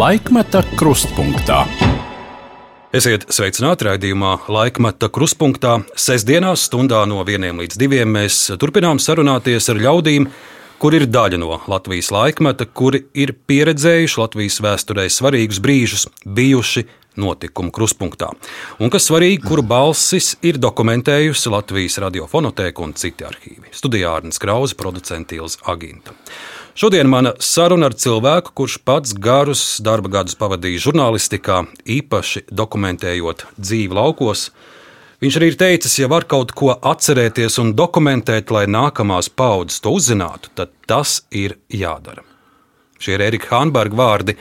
Laikmeta krustpunktā. Esiet sveicināti raidījumā Laikmeta krustpunktā. Sestdienās, stundā no 1 līdz 2 mēs turpinām sarunāties ar ļaudīm, kur ir daļa no Latvijas laikmeta, kuri ir pieredzējuši Latvijas vēsturē svarīgus brīžus, bijuši notikumu krustpunktā. Un kas svarīgi, kuru balsis ir dokumentējusi Latvijas radiofonotēka un citi arhīvi. Studijā Arnēs Krause, producents Ilza Aginta. Šodien mana saruna ar cilvēku, kurš pats garus darba gadus pavadījis žurnālistikā, īpaši dokumentējot dzīvi laukos. Viņš arī ir teicis, ja var kaut ko atcerēties un dokumentēt, lai nākamās paudzes to uzzinātu, tad tas ir jādara. Šie ir Erika Hānberga vārdi.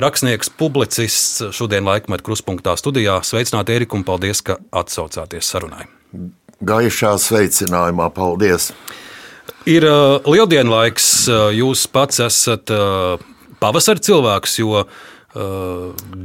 Rakstnieks, publicists šodien laikmetā kruspunktā studijā. Sveicināti, Erika, un paldies, ka atsaucāties sarunai. Gaišā sveicinājumā, paldies! Ir uh, lieldienlaiks, uh, jūs pats esat uh, pavasara cilvēks, jo uh,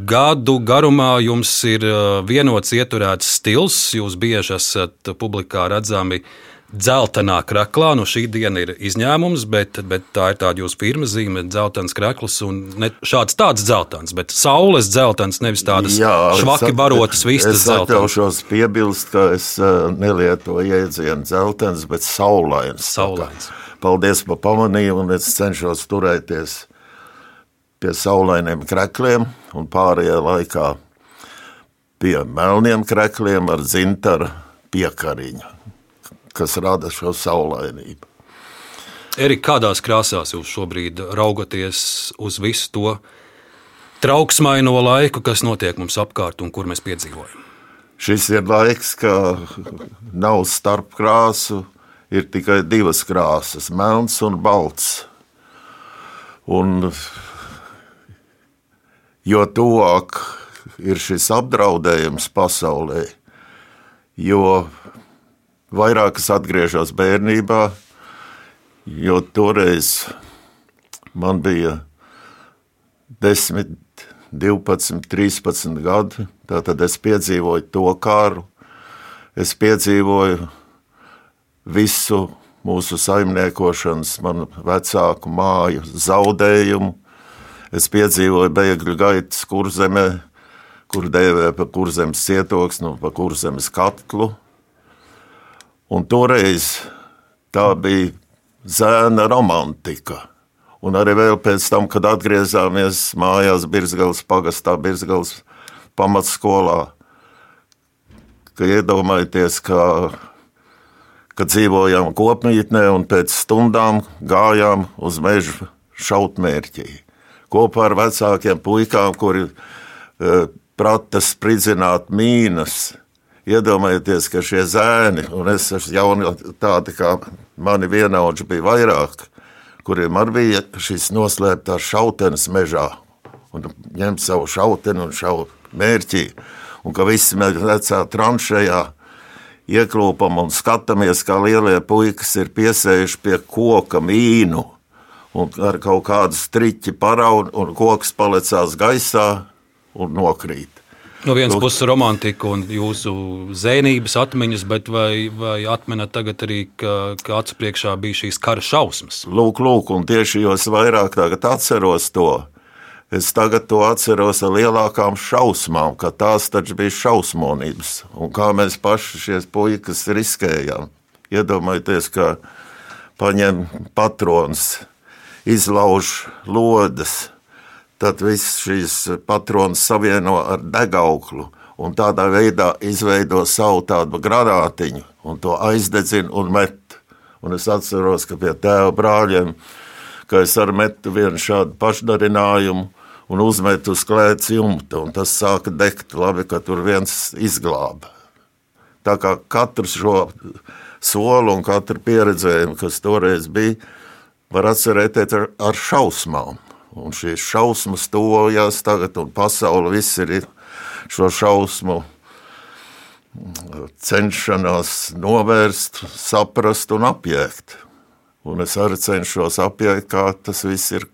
gadu garumā jums ir uh, vienots ieturēts stils, jūs bieži esat publikā redzami uh, dzeltenā kraklā. Nu, šī diena ir izņēmums, bet, bet tā ir tāda jūsu firmas zīme, dzeltens krakls. Ne šāds tāds dzeltens, bet saules dzeltens, nevis tādas Jā, švaki at, barotas vistas es atļaušos piebilst, ka es uh, nelietoju jēdzienu dzeltens, bet saulains. Saulains. Paldies par pamanījumu, un es cenšos turēties pie saulainiem krekliem un pārējā laikā pie melniem krekliem ar dzintaru piekariņu kas rada šo saulainību. Erika, kādās krāsās jūs šobrīd raugaties uz visu to trauksmaino laiku, kas notiek mums apkārt un kur mēs piedzīvojam? Šis ir laiks, ka nav starp krāsu, ir tikai divas krāsas - melns un balts. Un jo tuvāk ir šis apdraudējums pasaulē, jo vairāk es atgriežos bērnībā, jo toreiz man bija 10, 12, 13 gadi. Tad es piedzīvoju to kāru, es piedzīvoju visu mūsu saimniekošanas, manu vecāku māju zaudējumu. Es piedzīvoju bēgļu gaitas kurzemē, kur dēvē par kurzemes cietoksni, par kurzemes katlu. Un toreiz tā bija zēna romantika. Un arī vēl pēc tam, kad atgriezāmies mājās Birzgals pagastā, Birzgals pamatskolā, ka iedomājieties, ka, ka dzīvojām kopmītnē un pēc stundām gājām uz mežu šautmērķī. Kopā ar vecākiem puikām, kuri e, prata spridzināt mīnas, Iedomājieties, ka šie zēni, un es esmu jauni, tādi kā mani vienaudži bija vairāk, kuriem arī bija šis noslēptās šautenes mežā, un ņem savu šauteni un šau mērķī, un ka visi mēs vecā tranšējā ieklūpam un skatāmies, kā lielie puikas ir piesējuši pie koka mīnu, un ar kaut kādu striķi paraun, un koks palecās gaisā un nokrīt. No vienas puses, romantika un jūsu zēnības atmiņas, bet vai, vai atmenat tagad arī, ka, ka acu priekšā bija šīs kara šausmas? Lūk, lūk, un tieši jo vairāk atceros to. Es tagad to atceros ar lielākām šausmām, ka tās taču bija šausmonības. Un kā mēs paši šie puikas riskējām. Iedomājieties, ka paņem patrons, izlauž lodes, tad viss šīs patronas savieno ar degauklu un tādā veidā izveido savu tādu granātiņu un to aizdedzina un met. Un es atceros, ka pie tēva brāļiem, ka es arī metu vienu šādu pašdarinājumu un uzmetu uz klēts jumta, un tas sāka degt labi, ka tur viens izglāba. Tā kā katru šo soli un katru pieredzējumu, kas toreiz bija, var atcerēties ar, ar šausmām. Un šīs šausmas tuvojas tagad, un pasaule viss ir šo šausmu cenšanās novērst, saprast un apjēgt. Un es arī cenšos apjēgt, kā tas viss ir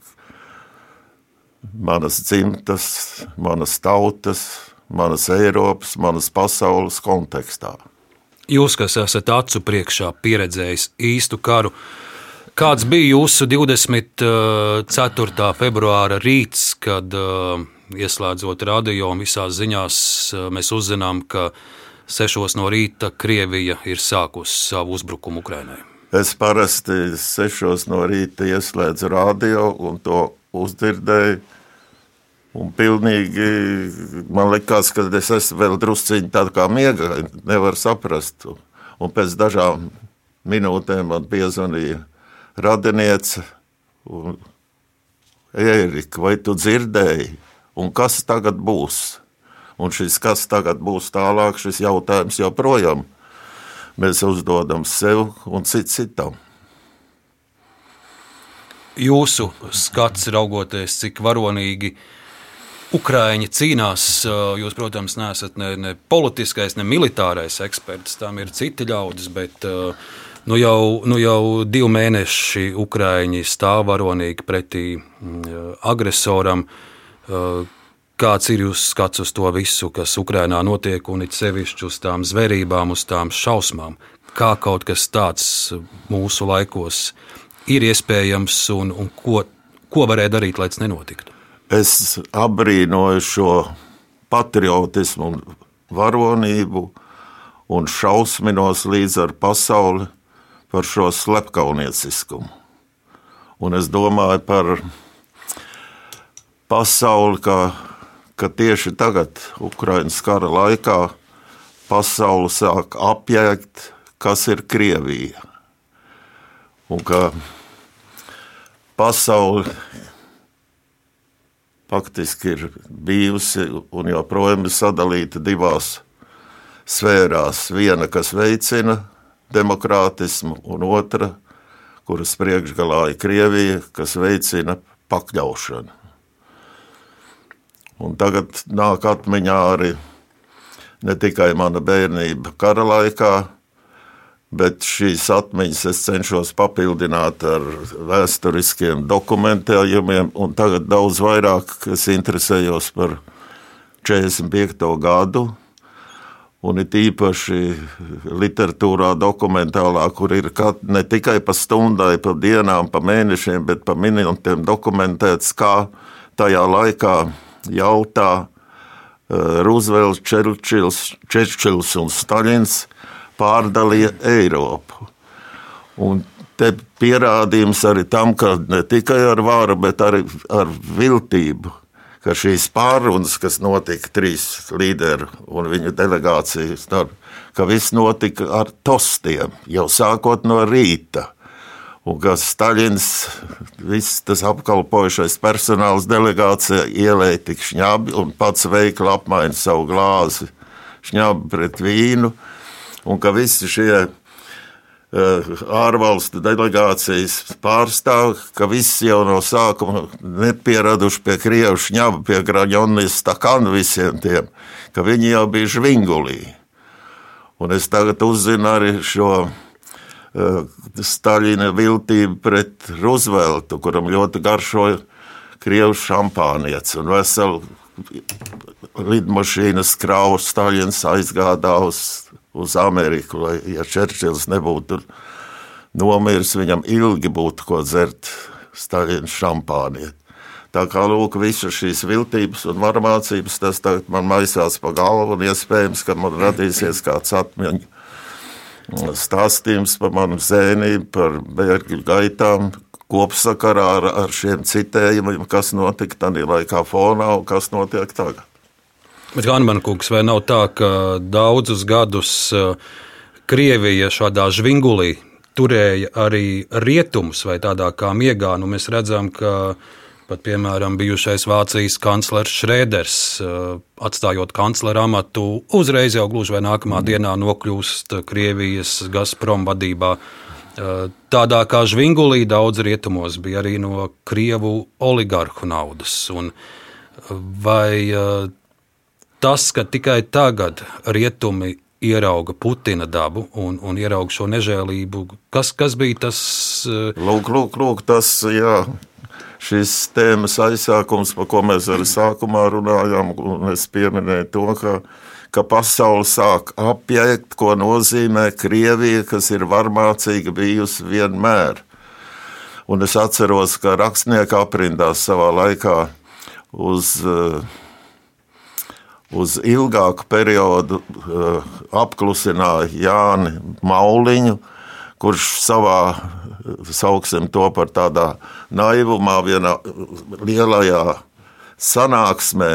manas dzimtas, manas tautas, manas Eiropas, manas pasaules kontekstā. Jūs, kas esat acu priekšā pieredzējis īstu karu, Kāds bija jūsu 24. februāra rīts, kad uh, ieslēdzot radio un visās ziņās, uh, mēs uzzinām, ka sešos no rīta Krievija ir sākusi savu uzbrukumu Ukrainai? Es parasti sešos no rīta ieslēdzu radio un to uzdzirdēju. Un pilnīgi man liekas, ka es esmu vēl drusciņā tāda kā miega, nevaru saprast. Un pēc dažām minūtēm man piezvanīja radiniece. Ērika, vai tu dzirdēji, un kas tagad būs? Un šis kas tagad būs tālāk, šis jautājums joprojām mēs uzdodam sev un cit citam. Jūsu skats raugoties, cik varonīgi Ukrāņi cīnās. Jūs, protams, neesat ne, ne politiskais, ne militārais eksperts, tam ir citi ļaudis, bet nu jau, nu jau divi mēneši Ukrāņi stāv varonīgi pretī mm, agresoram. Kāds ir jūsu skats uz to visu, kas Ukrajinā notiek, un it sevišķi uz tām zvērībām, uz tām šausmām? Kā kaut kas tāds mūsu laikos ir iespējams, un, un ko, ko varēja darīt, lai tas nenotiktu? Es abrīnoju šo patriotismu un varonību, un šausminos līdz ar pasauli par šo slepkavnieciskumu. Un es domāju par pasauli, kā ka tieši tagad, Ukraiņas kara laikā, pasaule sāk apjēgt, kas ir Krievija. Un ka pasaule faktiski ir bijusi un joprojām ir sadalīta divās sfērās. Viena, kas veicina demokrātismu, un otra, kuras priekšgalā ir Krievija, kas veicina pakļaušanu. Un tagad nāk atmiņā arī ne tikai mana bērnība kara laikā, bet šīs atmiņas es cenšos papildināt ar vēsturiskiem dokumentējumiem, un tagad daudz vairāk es interesējos par 45. gadu. Un it īpaši literatūrā, dokumentālā, kur ir ne tikai pa stundai, pa dienām, pa mēnešiem, bet pa minūtēm dokumentēts, kā tajā laikā jautā eh, Roosevelts, Čerčils, Čerčils un Staļins pārdalīja Eiropu. Un te pierādījums arī tam, ka ne tikai ar vāru, bet arī ar viltību, ka šīs pārunas, kas notika trīs līderu un viņu delegāciju starp, ka viss notika ar tostiem jau sākot no rīta un ka Staļins, viss tas apkalpojušais personāls delegācija ielēja tik šņabi un pats veikli apmaina savu glāzi šņabi pret vīnu, un ka visi šie ārvalstu delegācijas pārstāv, ka visi jau no sākuma nepieraduši pie krievu šņaba, pie graņonis stakanu visiem tiem, ka viņi jau bija žvingulī. Un es tagad uzzinu arī šo Eh, Staļina viltība pret Rooseveltu, kuram ļoti garšoja krievu šampānietis un veselu lidmašīnas kravu Staļins aizgādā uz, uz Ameriku, lai, ja Čerčils nebūtu nomiris, viņam ilgi būtu ko dzert Staļina šampānieti. Tā kā lūk, visas šīs viltības un varmācības, tas tagad man maisās pa galvu un iespējams, ka man radīsies kāds atmiņu stāstījums par manu zēnību, par bērnu gaitām, kopsakarā ar, ar šiem citējumiem, kas notika tajā laikā fonā un kas notiek tagad. Bet Hanman kungs, vai nav tā, ka daudzus gadus uh, Krievija šādā žvingulī turēja arī rietumus vai tādā kā miegā? Nu, mēs redzam, ka Pat, piemēram, bijušais Vācijas kanclers Šrēders, eh, atstājot kanclera amatu, uzreiz jau gluži vai nākamā dienā nokļūst Krievijas Gazprom vadībā. Eh, tādā kā žvingulī daudz rietumos bija arī no Krievu oligarhu naudas. Un vai eh, tas, ka tikai tagad rietumi ierauga Putina dabu un, un ierauga šo nežēlību. Kas, kas bija tas? Lūk, lūk, lūk tas, jā, šis tēmas aizsākums, par ko mēs arī sākumā runājām, un es pieminēju to, ka, ka pasaule sāk apjēgt, ko nozīmē Krievija, kas ir varmācīga bijusi vienmēr. Un es atceros, ka rakstnieka aprindās savā laikā uz, uz ilgāku periodu apklusināja Jāni Mauliņu, kurš savā, sauksim to par tādā naivumā, vienā lielajā sanāksmē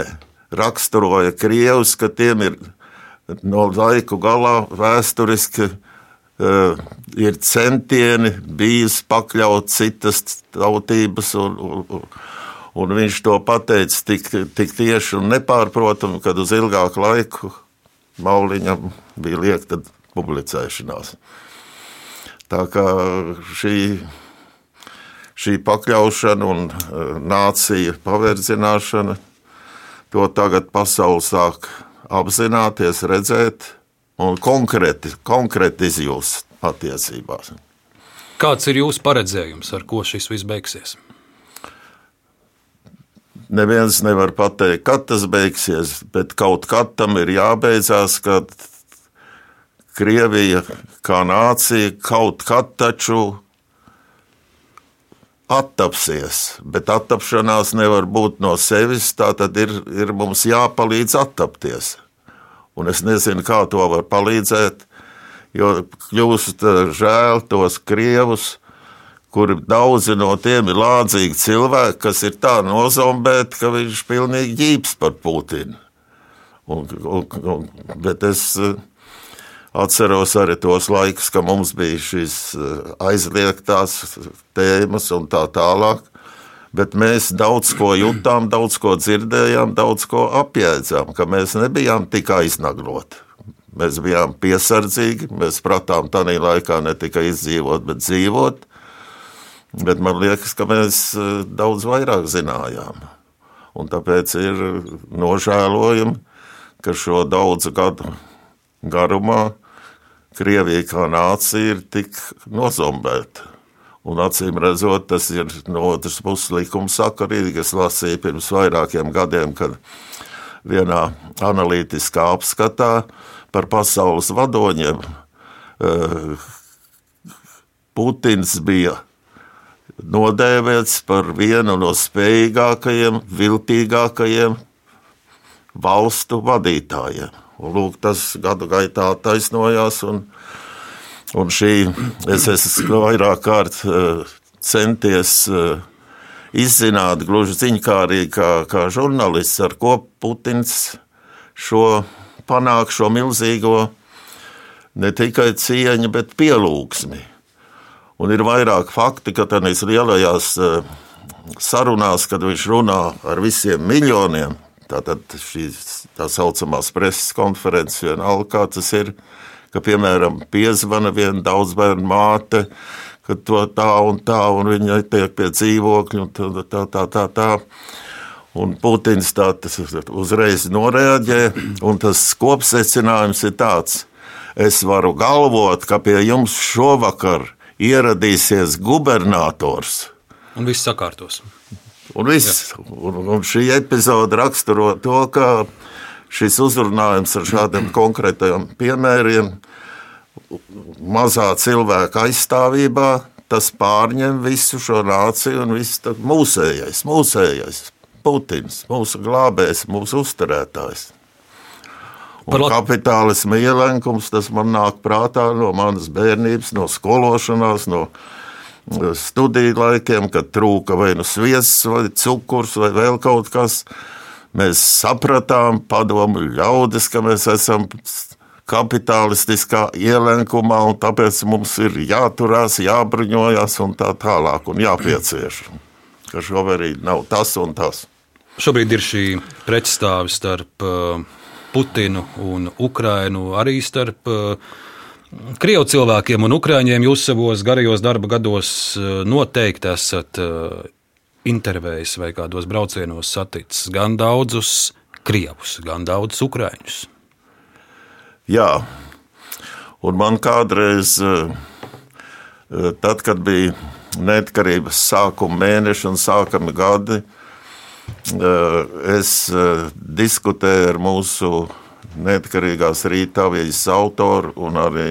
raksturoja krievus, ka tiem ir no laiku galā vēsturiski uh, ir centieni bijis pakļaut citas tautības, un, un, un viņš to pateica tik, tik tieši un nepārprotami, kad uz ilgāku laiku Mauliņam bija liekta publicēšanās. Tā kā šī, šī pakļaušana un uh, nācija paverdzināšana, to tagad pasaule sāk apzināties, redzēt un konkrēti, konkrēti izjust attiecībās. Kāds ir jūsu paredzējums, ar ko šis viss beigsies? Neviens nevar pateikt, kad tas beigsies, bet kaut kad tam ir jābeidzās, kad Krievija kā nācija kaut kad taču attapsies, bet attapšanās nevar būt no sevis. Tā tad ir, ir mums jāpalīdz attapties. Un es nezinu, kā to var palīdzēt, jo kļūst žēl tos krievus, kuri daudzi no tiem ir lādzīgi cilvēki, kas ir tā nozombēti, ka viņš ir pilnīgi ģīps par Putinu. Un, un, un, bet es Atceros arī tos laikus, kad mums bija šīs eh, aizliegtās tēmas un tā tālāk. Bet mēs daudz ko jutām, daudz ko dzirdējām, daudz ko apjēdzām, ka mēs nebijām tik aiznagloti. Mēs bijām piesardzīgi, mēs pratām tādā laikā ne tikai izdzīvot, bet dzīvot. Bet man liekas, ka mēs eh, daudz vairāk zinājām. Un tāpēc ir nožēlojami, ka šo daudzu gadu garumā Krievija kā nācija ir tik nozombēta. Un acīm redzot, tas ir no otras puses likuma sakarīgi. Es lasīju pirms vairākiem gadiem, kad vienā analītiskā apskatā par pasaules vadoņiem eh, Putins bija nodēvēts par vienu no spējīgākajiem, viltīgākajiem valstu vadītājiem. Un, lūk, tas gadu gaitā taisnojās. Un, un šī, es esmu vairāk kārt uh, centies uh, izzināt, gluži ziņkārīgi, kā, kā žurnālists, ar ko Putins šo panāk, šo milzīgo ne tikai cieņu, bet pielūgsmi. Un ir vairāk fakti, ka tādās lielajās uh, sarunās, kad viņš runā ar visiem miljoniem, Tātad šīs tā saucamās preses konferences, vienalga kā tas ir, ka, piemēram, piezvana viena daudzbērnu māte, ka to tā un tā, un viņa tiek pie dzīvokļa, un tā, tā, tā, tā. tā. Un Putins tā uzreiz noreaģē, un tas kopsecinājums ir tāds, es varu galvot, ka pie jums šovakar ieradīsies gubernators. Un viss sakārtos. Un, viss, un, un šī epizode raksturo to, ka šis uzrunājums ar šādiem konkrētiem piemēriem, mazā cilvēka aizstāvībā, tas pārņem visu šo nāciju un viss mūsējais, mūsējais, Putins, mūsu glābējs, mūsu uzturētājs. Par kapitālisma ielenkums tas man nāk prātā no manas bērnības, no skološanās, no studiju laikiem, kad trūka vai nu sviests, vai cukurs, vai vēl kaut kas. Mēs sapratām, padomu ļaudis, ka mēs esam kapitalistiskā ielenkumā, un tāpēc mums ir jāturās, jābruņojas un tā tālāk, un jāpiecieš. Ka šobrīd nav tas un tas. Šobrīd ir šī pretstāve starp uh, Putinu un Ukrainu, arī starp uh, Krievu cilvēkiem un ukrāņiem jūs savos garajos darba gados eh, noteikti esat eh, intervējis vai kādos braucienos saticis gan daudzus krievus, gan daudzus ukrāņus. Jā, un man kādreiz, tad, kad bija neatkarības sākuma mēneši un sākami gadi, es diskutēju ar mūsu neatkarīgās rītāvijas autoru un arī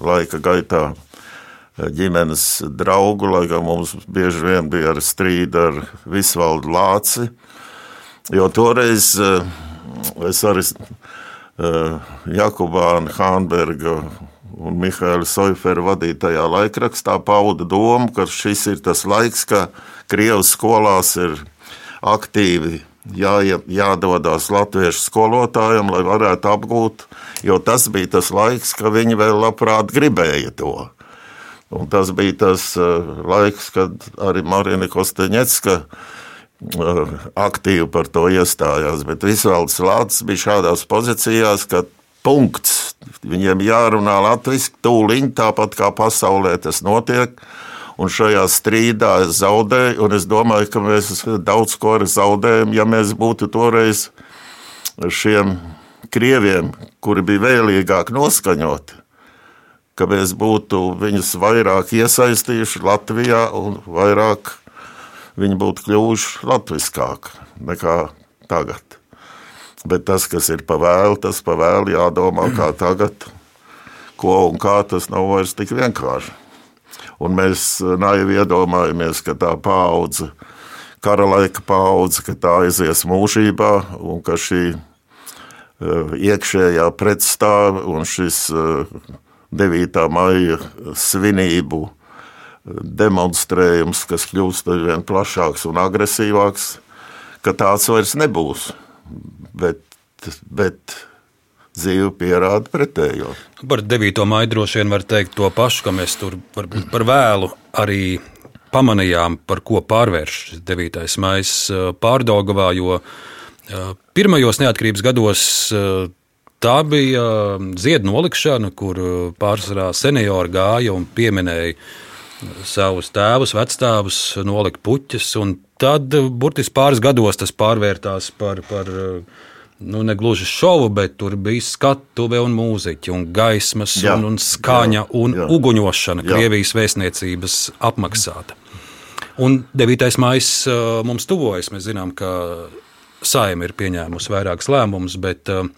laika gaitā ģimenes draugu, lai gan mums bieži vien bija arī strīdi ar Visvaldu Lāci. Jo toreiz es arī Jakubāna Hānberga un Mihaila Soifera vadītajā laikrakstā pauda domu, ka šis ir tas laiks, ka Krievijas skolās ir aktīvi jā, jādodas latviešu skolotājiem, lai varētu apgūt, jo tas bija tas laiks, ka viņi vēl labprāt gribēja to. Un tas bija tas uh, laiks, kad arī Marina Kosteņecka uh, aktīvi par to iestājās. Bet Visvalds Lācis bija šādās pozīcijās, ka punkts. Viņiem jārunā latviešu, tūlīt tāpat kā pasaulē tas notiek. Un šajā strīdā es zaudēju, un es domāju, ka mēs daudz ko zaudējam, ja mēs būtu toreiz šiem krieviem, kuri bija vēlīgāk noskaņoti, ka mēs būtu viņus vairāk iesaistījuši Latvijā un vairāk viņi būtu kļuvuši latviskāki nekā tagad. Bet tas, kas ir pa vēlu, tas pa vēlu jādomā kā tagad, ko un kā tas nav vairs tik vienkārši. Un mēs eh, naivi iedomājamies, ka tā paudze, kara laika paudze, ka tā aizies mūžībā un ka šī eh, iekšējā pretstāve un šis 9. Eh, maija svinību demonstrējums, kas kļūst ar vien plašāks un agresīvāks, ka tāds vairs nebūs. Bet, bet dzīve pierāda pretējo. Par 9. maiju droši vien var teikt to pašu, ka mēs tur varbūt par vēlu arī pamanījām, par ko pārvērš 9. maija pārdagavā, jo pirmajos neatkarības gados tā bija ziedu nolikšana, kur pārsvarā seniori gāja un pieminēja savus tēvus, vectēvus, nolika puķus, tad burtiski pāris gados tas pārvērtās par, par nu, ne gluži šovu, bet tur bija skatuve un mūziķi, un gaismas, jā, un, un skaņa jā, un jā. uguņošana, jā. Krievijas vēstniecības apmaksāta. Un 9. maija uh, mums tuvojas. Mēs zinām, ka saima ir pieņēmusi vairākus lēmumus, bet uh,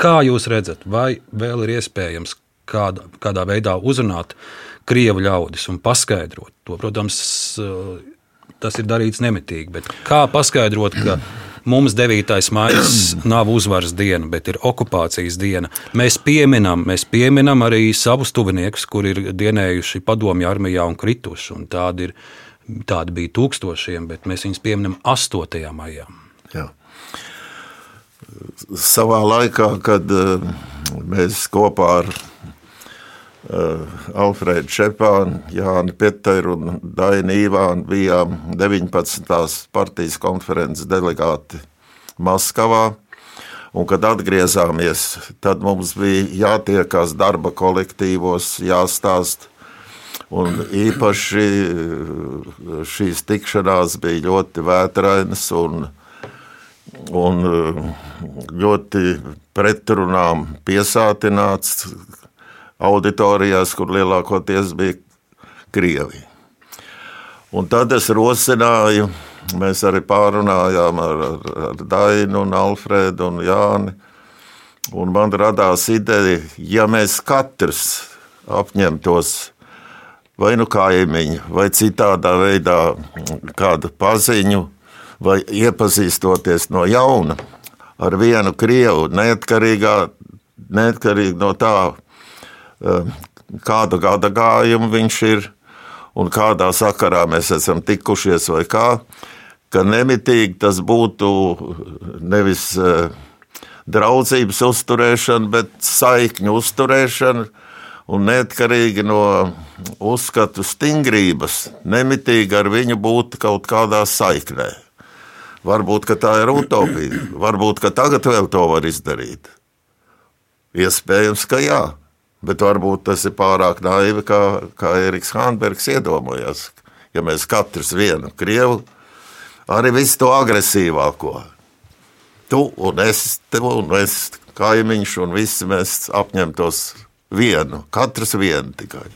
kā jūs redzat, vai vēl ir iespējams kādā, kādā veidā uzrunāt krievu ļaudis un paskaidrot to? Protams, uh, tas ir darīts nemitīgi, bet kā paskaidrot, ka Mums 9. maija nav uzvaras diena, bet ir okupācijas diena. Mēs pieminam, mēs pieminam arī savus tuviniekus, kuri ir dienējuši padomju armijā un krituši. Un tādi, ir, tādi bija tūkstošiem, bet mēs viņus pieminam 8. maijā. Jā. Savā laikā, kad eh, mēs kopā ar Uh, Alfrēdu Čepānu, Jānu Peteru un Dainu Īvānu bijām 19. partijas konferences delegāti Maskavā. Un, kad atgriezāmies, tad mums bija jātiekās darba kolektīvos, jāstāst. Un īpaši uh, šīs tikšanās bija ļoti vētrainas un, un uh, ļoti pretrunām piesātināts, auditorijās, kur lielākoties bija Krievi. Un tad es rosināju, mēs arī pārunājām ar, ar, ar Dainu, un Alfredu un Jāni. Un man radās ideja, ja mēs katrs apņemtos vai nu kaimiņu, vai citādā veidā kādu paziņu, vai iepazīstoties no jauna ar vienu krievu, neatkarīgā, neatkarīgi no tā, Ehm, kādu gada gājumu viņš ir un kādā sakarā mēs esam tikušies vai kā, ka nemitīgi tas būtu nevis eh, draudzības uzturēšana, bet saikņu uzturēšana un neatkarīgi no uzskatu stingrības, nemitīgi ar viņu būt kaut kādā saiknē. Varbūt tā ir utopija, varbūt tagad vēl to var izdarīt. Iespējams, ka jā. Bet varbūt tas ir pārāk naivi, kā, kā Eriks Hānbergs iedomājās. Ja mēs katrs vienu krievu, arī visu to agresīvāko. Tu un es, tev un es, kaimiņš, un visi mēs apņemtos vienu, katrs vienu tikai.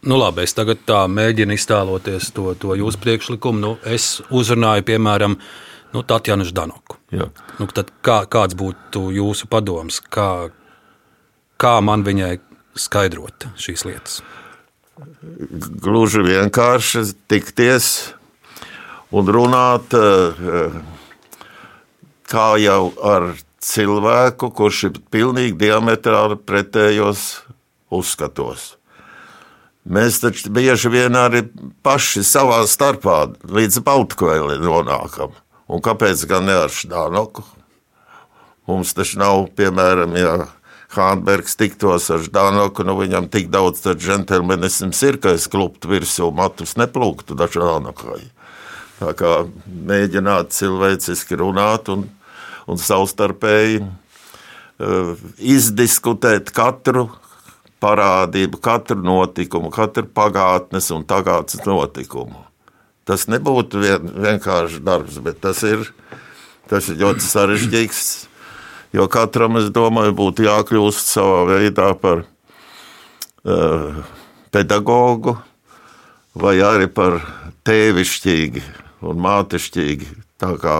Nu, labi, es tagad tā mēģinu iztēloties to, to jūsu priekšlikumu. Nu, es uzrunāju, piemēram, nu, Tatjana Ždanoku. Nu, kā, kāds būtu jūsu padoms? Kā, kā man viņai skaidrot šīs lietas? gluži vienkārši tikties un runāt kā jau ar cilvēku, kurš ir pilnīgi diametrāli pretējos uzskatos. Mēs taču bieži vien arī paši savā starpā līdz Baltkvēli nonākam. Un kāpēc gan ne ar Štānoku? Mums taču nav, piemēram, ja Hānbergs tiktos ar Ždānoku, nu viņam tik daudz džentelmenisms ir, ka es kluptu virsū matus neplūktu Ždānokai. Tā kā mēģināt cilvēciski runāt un, un savstarpēji uh, izdiskutēt katru parādību, katru notikumu, katru pagātnes un tagadnes notikumu. Tas nebūtu vien, vienkārši darbs, bet tas ir, tas ir ļoti sarežģīts Jo katram, es domāju, būtu jākļūst savā veidā par uh, pedagogu vai arī par tēvišķīgi un mātišķīgi. Tā kā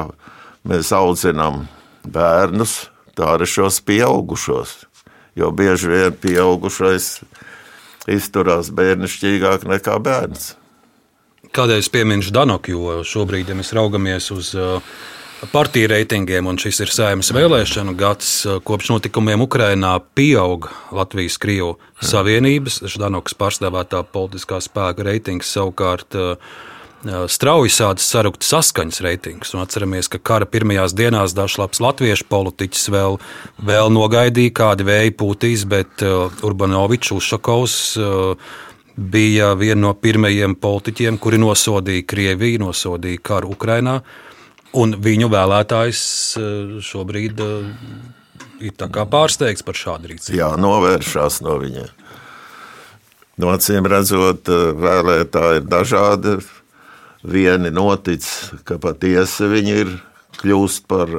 mēs audzinām bērnus, tā arī šos pieaugušos. Jo bieži vien pieaugušais izturās bērnišķīgāk nekā bērns. Kādēļ es pieminu Danoku, jo šobrīd, ja mēs raugamies uz uh, partiju reitingiem, un šis ir saimnes vēlēšanu gads. Kopš notikumiem Ukrajinā pieaug Latvijas-Krievu savienības, Ždanokas pārstāvētā politiskā spēka reitings savukārt strauji sācis sarukt saskaņas reitingus. Un atceramies, ka kara pirmajās dienās dažs labs latviešu politiķis vēl, vēl nogaidīja, kādi vēji pūtīs, bet Urbanovičs Ušakovs bija viena no pirmajiem politiķiem, kuri nosodīja Krieviju, nosodīja karu Ukrajinā. Un viņu vēlētājs eh, šobrīd eh, ir pārsteigts par šādu rīcību. Jā, novēršās no viņiem. No acīm redzot, eh, vēlētāji ir dažādi. Vieni notic, ka patiesi viņi ir kļūst par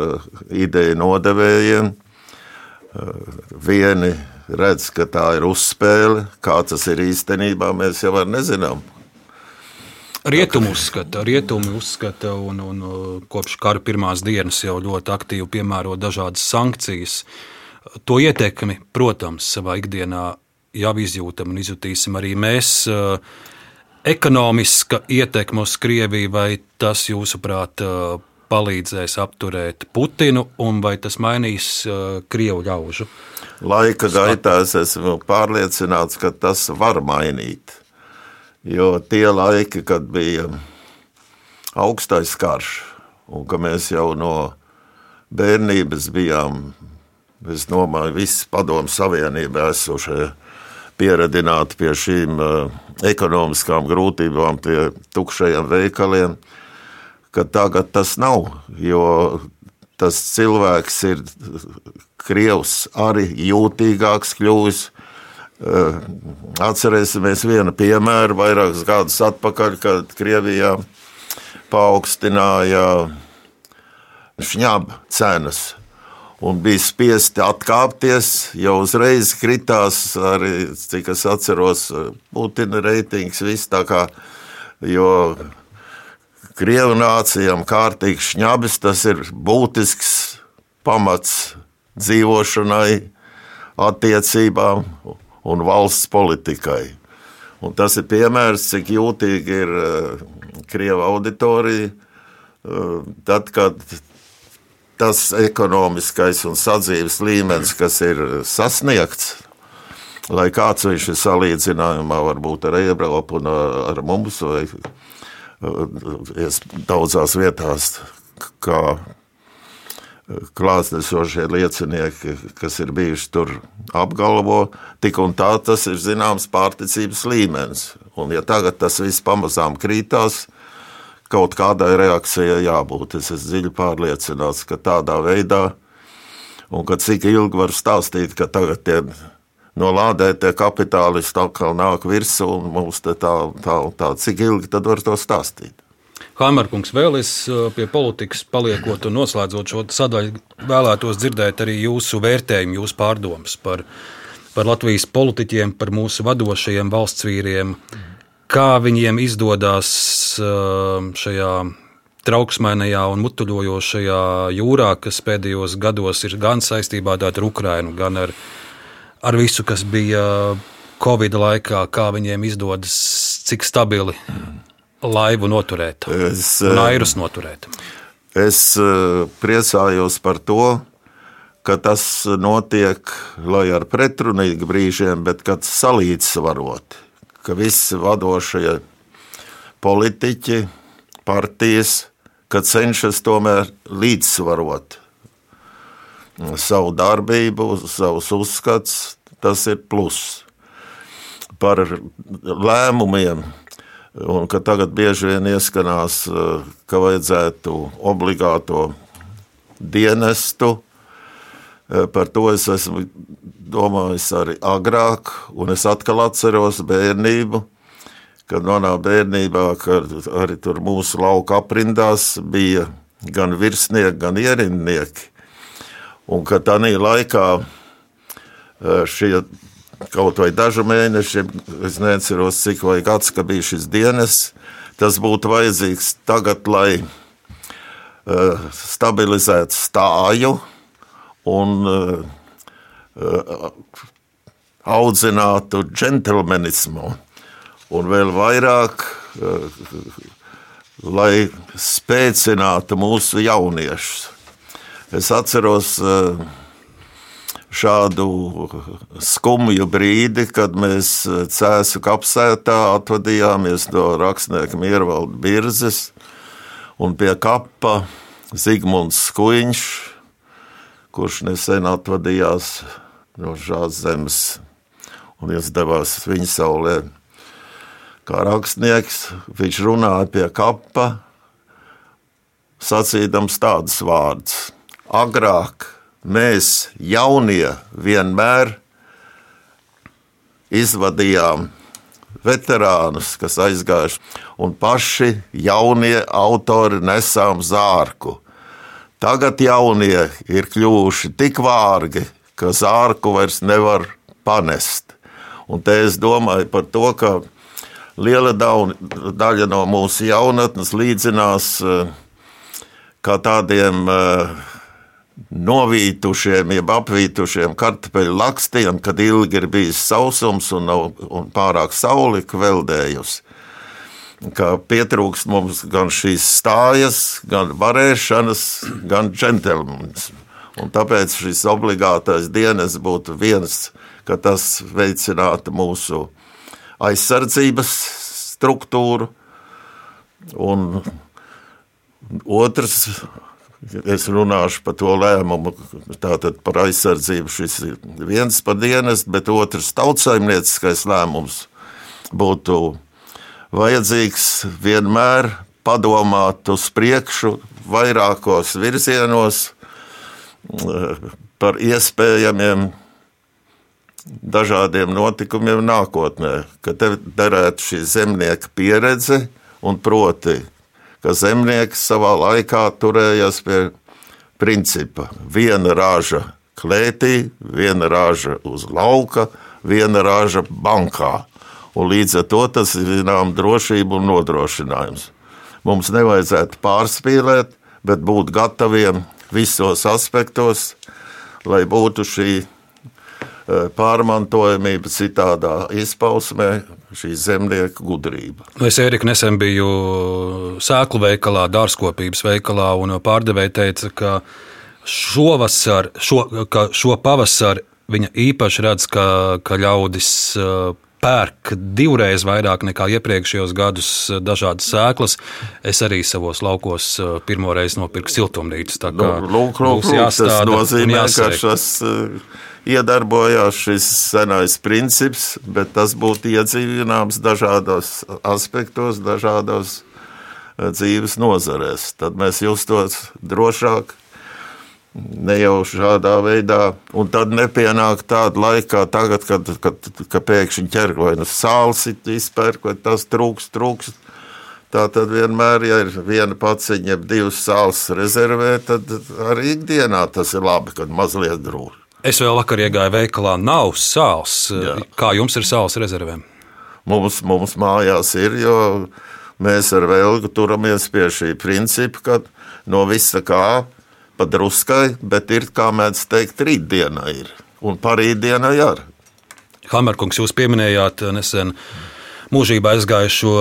ideju nodevējiem. Vieni redz, ka tā ir uzspēle. Kā tas ir īstenībā, mēs jau nezinām. Rietumi uzskata, rietumi uzskata un, un kopš kara pirmās dienas jau ļoti aktīvi piemēro dažādas sankcijas. To ietekmi, protams, savā ikdienā jau izjūtam un izjutīsim arī mēs. Ekonomiska ietekme uz Krieviju, vai tas, jūsuprāt, palīdzēs apturēt Putinu, un vai tas mainīs Krievu ļaužu? Laika gaitā es esmu pārliecināts, ka tas var mainīt. Jo tie laiki, kad bija augstais karš, un ka mēs jau no bērnības bijām, es domāju, visi padomu savienībā esošie pieradināti pie šīm uh, ekonomiskām grūtībām, pie tukšajiem veikaliem, ka tagad tas nav, jo tas cilvēks ir Krievs arī jūtīgāks kļuvis, Eh, atcerēsimies vienu piemēru vairākus gadus atpakaļ, kad Krievijā paaugstināja šņaba cenas un bija spiesti atkāpties, jau uzreiz kritās arī, cik es atceros, Putina reitings. Viss kā, jo Krievu nācijām kārtīgs šņabis, tas ir būtisks pamats dzīvošanai, attiecībām un valsts politikai. Un tas ir piemērs, cik jūtīgi ir uh, Krieva auditorija. Uh, tad, kad tas ekonomiskais un sadzīves līmenis, kas ir sasniegts, lai kāds viņš ir salīdzinājumā varbūt ar Eiropu un ar mums, vai daudzās vietās, kā klātesošie liecinieki, kas ir bijuši tur, apgalvo, tik un tā tas ir zināms pārticības līmenis. Un, ja tagad tas viss pamazām krītās, kaut kādai reakcijai jābūt. Es esmu dziļi pārliecināts, ka tādā veidā, un ka cik ilgi var stāstīt, ka tagad tie no lādētie kapitālisti atkal nāk virsū, un mums tā, tā, tā, cik ilgi tad var to stāstīt. Haimarkungs, vēl es pie politikas paliekot un noslēdzot šo sadaļu, vēlētos dzirdēt arī jūsu vērtējumu, jūsu pārdomas par, par Latvijas politiķiem, par mūsu vadošajiem valsts vīriem, kā viņiem izdodas šajā trauksmainajā un mutuļojošajā jūrā, kas pēdējos gados ir gan saistībā ar Ukrajinu, gan ar, ar visu, kas bija Covid laikā, kā viņiem izdodas, cik stabili laivu noturēt, Es, un eh, noturēt. Es eh, priecājos par to, ka tas notiek, lai ar pretrunīgu brīžiem, bet kad salīdzvarot, ka visi vadošie politiķi, partijas, ka cenšas tomēr līdzsvarot savu darbību, savus uzskats, tas ir pluss. Par lēmumiem, un ka tagad bieži vien ieskanās, eh, ka vajadzētu obligāto dienestu. Eh, Par to es esmu domājis arī agrāk, un es atkal atceros bērnību, kad manā bērnībā, kad arī tur mūsu lauka aprindās bija gan virsnieki, gan ierindnieki. Un ka tādā laikā eh, šie kaut vai dažu mēnešu, es neatceros, cik vai gads, ka bija šis dienas, tas būtu vajadzīgs tagad, lai uh, stabilizētu stāju un uh, uh, audzinātu džentlmenismu. Un vēl vairāk, uh, lai spēcinātu mūsu jauniešus. Es atceros uh, šādu skumju brīdi, kad mēs Cēzu kapsētā atvadījāmies no rakstnieka Miervalda Birzes un pie kapa Zigmunds Skuiņš, kurš nesen atvadījās no šās zemes un izdevās viņa saulē. Kā rakstnieks viņš runāja pie kapa, sacīdams tādus vārdus. Agrāk mēs, jaunie, vienmēr izvadījām veterānus, kas aizgājuši, un paši jaunie autori nesām zārku. Tagad jaunie ir kļuvuši tik vārgi, ka zārku vairs nevar panest. Un te es domāju par to, ka liela daļa no mūsu jaunatnes līdzinās eh, kā tādiem uh, novītušiem, jeb apvītušiem kartupeļu lakstiem, kad ilgi ir bijis sausums un, nav, un pārāk saule kveldējusi. Kā pietrūkst mums gan šīs stājas, gan varēšanas, gan džentlmenis. Tāpēc šis obligātais dienas būtu viens, ka tas veicinātu mūsu aizsardzības struktūru, un otrs Es runāšu par to lēmumu, tātad par aizsardzību. Šis ir viens par dienas, bet otrs tautsaimnieciskais lēmums būtu vajadzīgs vienmēr padomāt uz priekšu, vairākos virzienos par iespējamiem dažādiem notikumiem nākotnē, ka te derētu šī zemnieka pieredze un proti ka zemnieks savā laikā turējās pie principa viena raža klētī, viena raža uz lauka, viena raža bankā. Un līdz ar to tas ir zinām drošība un nodrošinājums. Mums nevajadzētu pārspīlēt, bet būt gataviem visos aspektos, lai būtu šī pārmantojamība citādā izpausmē, šī zemnieka gudrība. Es Erika nesen biju sēklu veikalā, dārzkopības veikalā, un pārdevēja teica, ka šovasar, šo, ka šo pavasari viņa īpaši redz, ka, ka ļaudis pērk divreiz vairāk nekā iepriekšējos gadus dažādas sēklas. Es arī savos laukos pirmo reizi nopirku siltumnīcas. Tā kā nu, lūk, lūk, lūk, tas nozīmē, ka šis iedarbojās šis senais princips, bet tas būtu iedzīvināms dažādos aspektos, dažādos dzīves nozarēs. Tad mēs justos drošāk, ne jau šādā veidā, un tad nepienāk tāda laika, tagad, kad, kad, kad pēkšņi ķer vai nu sāls izpērk, vai tas trūks, trūks. Tā tad vienmēr, ja ir viena paciņa, jeb divas sāls rezervē, tad arī ikdienā tas ir labi, kad mazliet drūž. Es vēl vakar iegāju veikalā, nav sāls. Jā. Kā jums ir sāls rezervēm? Mums, mums mājās ir, jo mēs ar Vēlgu turamies pie šī principa, ka no visa kā pa druskai, bet ir, kā mēdz teikt, rītdiena ir. Un parītdiena arī. Hamerkungs, jūs pieminējāt nesen mūžībā aizgājušo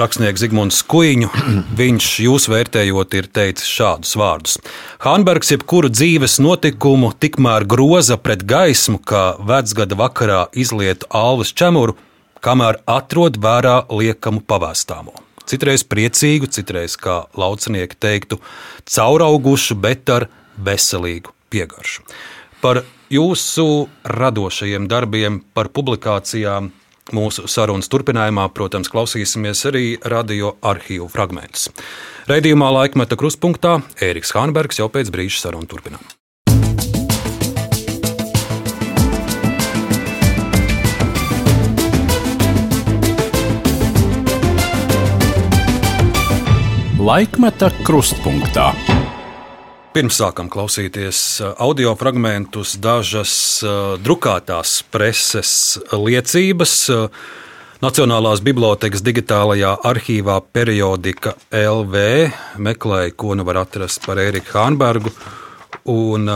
rakstnieku Zigmundu Skuiņu. Viņš, jūs vērtējot, ir teicis šādus vārdus: Hanbergs jebkuru dzīves notikumu tikmēr groza pret gaismu, kā vecgada vakarā izlietu alvas čemuru, kamēr atrod vērā liekamu pavēstāmo. Citreiz priecīgu, citreiz, kā laucinieki teiktu, cauraugušu, bet ar veselīgu piegaršu. Par jūsu radošajiem darbiem, par publikācijām mūsu sarunas turpinājumā, protams, klausīsimies arī radio arhīvu fragmentus. Radījumā laikmeta kruspunktā Ēriks Hānbergs jau pēc brīža sarunu turpinām. Laikmeta krustpunktā. Pirms sākam klausīties uh, audio fragmentus, dažas uh, drukātās preses liecības. Uh, Nacionālās bibliotekas digitālajā arhīvā periodika LV meklēja, ko nu var atrast par Eriku Hānbergu. Un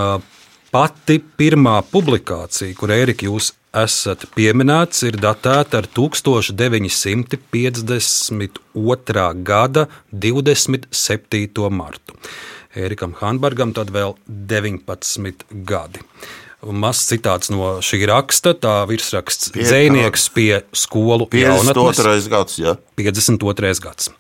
pati pirmā publikācija, kur Erika jūs esat pieminēts, ir datēta ar 1952. gada 27. martu. Ērikam Hanbergam tad vēl 19 gadi. Mazs citāts no šī raksta, tā virsraksts - Dzēnieks pie skolu 52. gads. Ja. 52. gads.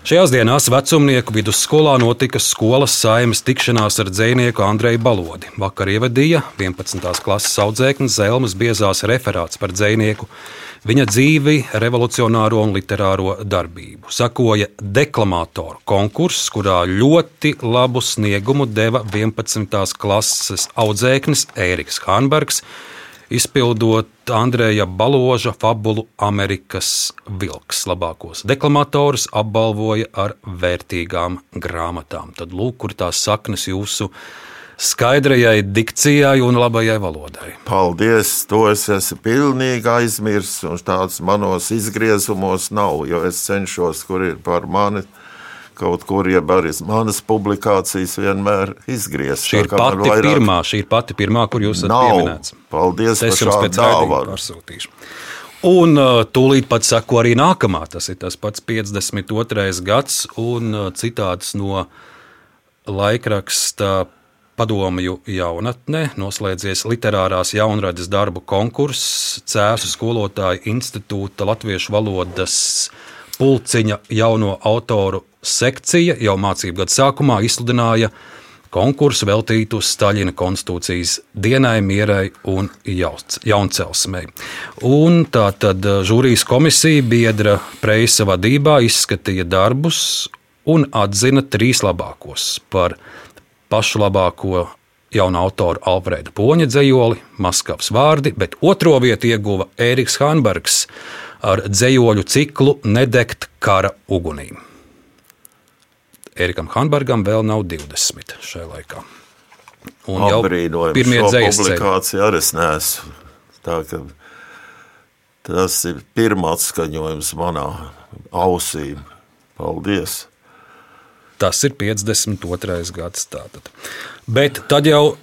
Šajās dienās vecumnieku vidusskolā notika skolas saimas tikšanās ar dzinieku Andreju Balodi. Vakar ievadīja 11. klases audzēknis Zelmas biezās referāts par dzinieku viņa dzīvi, revolucionāro un literāro darbību. Sakoja deklamātoru konkurss, kurā ļoti labu sniegumu deva 11. klases audzēknis Ēriks Hanbergs, izpildot Andreja Baloža fabulu Amerikas vilks. Labākos deklamatorus apbalvoja ar vērtīgām grāmatām. Tad lūk, kur tās saknes jūsu skaidrajai dikcijai un labajai valodai. Paldies! To es esmu pilnīgi aizmirsis, un tāds manos izgriezumos nav, jo es cenšos, kur ir par mani. Kaut kur jau arī manas publikācijas vienmēr izgriezt. Šī ir pati vairāk... pirmā, šī ir pati pirmā, kur jūs esat pieminēts. Paldies, es jums pēc dāvana pārsūtīšu. Un uh, tūlīt pat sako arī nākamā. Tas ir tas pats 52. gads un uh, citāts no laikraksta padomju jaunatne, noslēdzies literārās jaunradas darbu konkurss, Cēzu skolotāju institūta latviešu valodas pulciņa jauno autoru sekcija jau mācību gada sākumā izsludināja konkursu veltītu Staļina konstitūcijas dienai, mierai un jauncelsmei. Un tā tad žūrijas komisija biedra Preisa vadībā izskatīja darbus un atzina trīs labākos par pašu labāko jaunu autoru Alfrēda Poņa dzējoli, Maskavas vārdi, bet otro vietu ieguva Ēriks Hanbergs ar dzējoļu ciklu Nedegt kara ugunīm. Ērikam Hanbergam vēl nav 20 šajā laikā. Un jau pirmie dzējas publikācija arī es neesmu. Tā, tas ir pirmā atskaņojums manā ausī. Paldies! Tas ir 52. gads. Tātad. Bet tad jau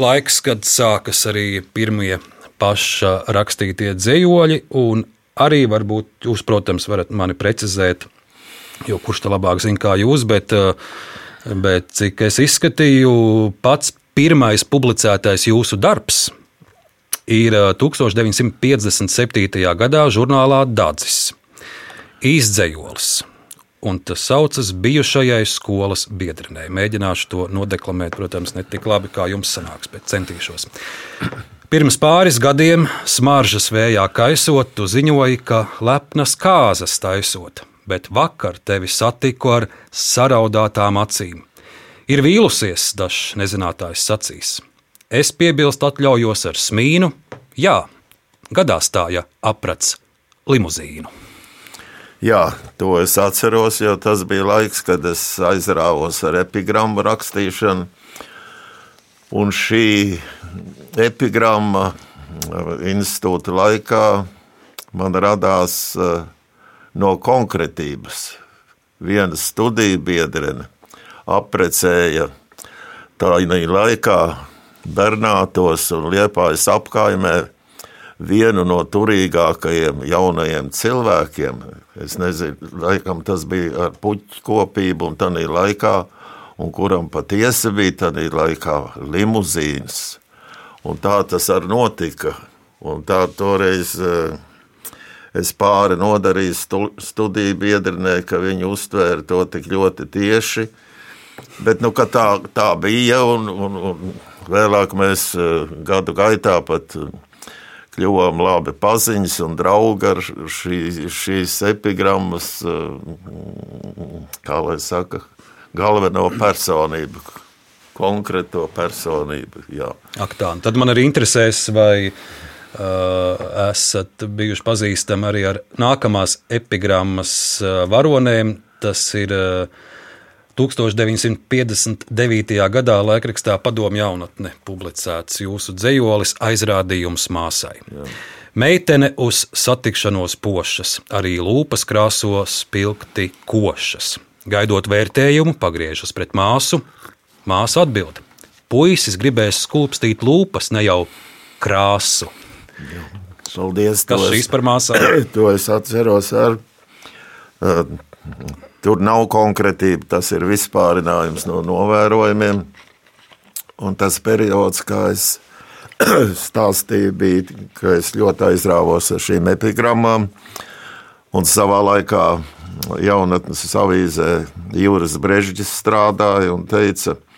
laiks, kad sākas arī pirmie paša rakstītie dzējoļi, un arī varbūt jūs, protams, varat mani precizēt, jo kurš te labāk zina kā jūs, bet, bet cik es izskatīju, pats pirmais publicētais jūsu darbs ir 1957. gadā žurnālā Dācis. Īsdzējolis un tas saucas bijušajai skolas biedrenei. Mēģināšu to nodeklamēt, protams, ne tik labi kā jums sanāks, bet centīšos. Pirms pāris gadiem, smaržas vējā kaisot, tu ziņoji, ka lepnas kāzas taisot, bet vakar tevi satiku ar saraudātām acīm. Ir vīlusies, dažs nezinātājs sacīs. Es piebilstu, atļaujos ar smīnu, jā, gadās tā, ja aprats limuzīnu. Jā, to es atceros, jo tas bija laiks, kad es aizrāvos ar epigrammu rakstīšanu. Un šī epigramma uh, institūta laikā man radās uh, no konkrētības. Viena studiju biedrene apprecēja tā laikā Bernātos un Liepājas apkaimē vienu no turīgākajiem jaunajiem cilvēkiem. Es nezinu, laikam tas bija ar puķu kopību un tādā laikā, un kuram patiesi bija tādā laikā limuzīns. Un tā tas arī notika. Un tā toreiz uh, es pāri nodarīju studiju biedrinē, ka viņi uztvēra to tik ļoti tieši. Bet nu, tā, tā bija, un, un, un vēlāk mēs eh, gadu gaitā pat eh, kļuvām labi paziņas un draugi ar šī, šīs epigrammas, eh, kā lai saka, galveno personību, konkrēto personību. Jā. Ak tā, tad man arī interesēs, vai Uh, esat bijuši pazīstami arī ar nākamās epigrammas uh, varonēm. Tas ir 1959. Uh, gadā laikrakstā Padomu jaunatne publicēts jūsu dzējolis aizrādījums māsai. Jā. Meitene uz satikšanos pošas, arī lūpas krāso spilgti košas. Gaidot vērtējumu, pagriežas pret māsu. Māsa atbild: Puisis gribēs skulpstīt lūpas, ne jau krāsu. Paldies. Kas šīs par māsām? To es atceros. Ar, uh, tur nav konkrētība, tas ir vispārinājums no novērojumiem. Un tas periods, kā es stāstīju, bija, ka es ļoti aizrāvos ar šīm epigrammām. Un savā laikā jaunatnes avīzē Jūras Brežģis strādāja un teica, ka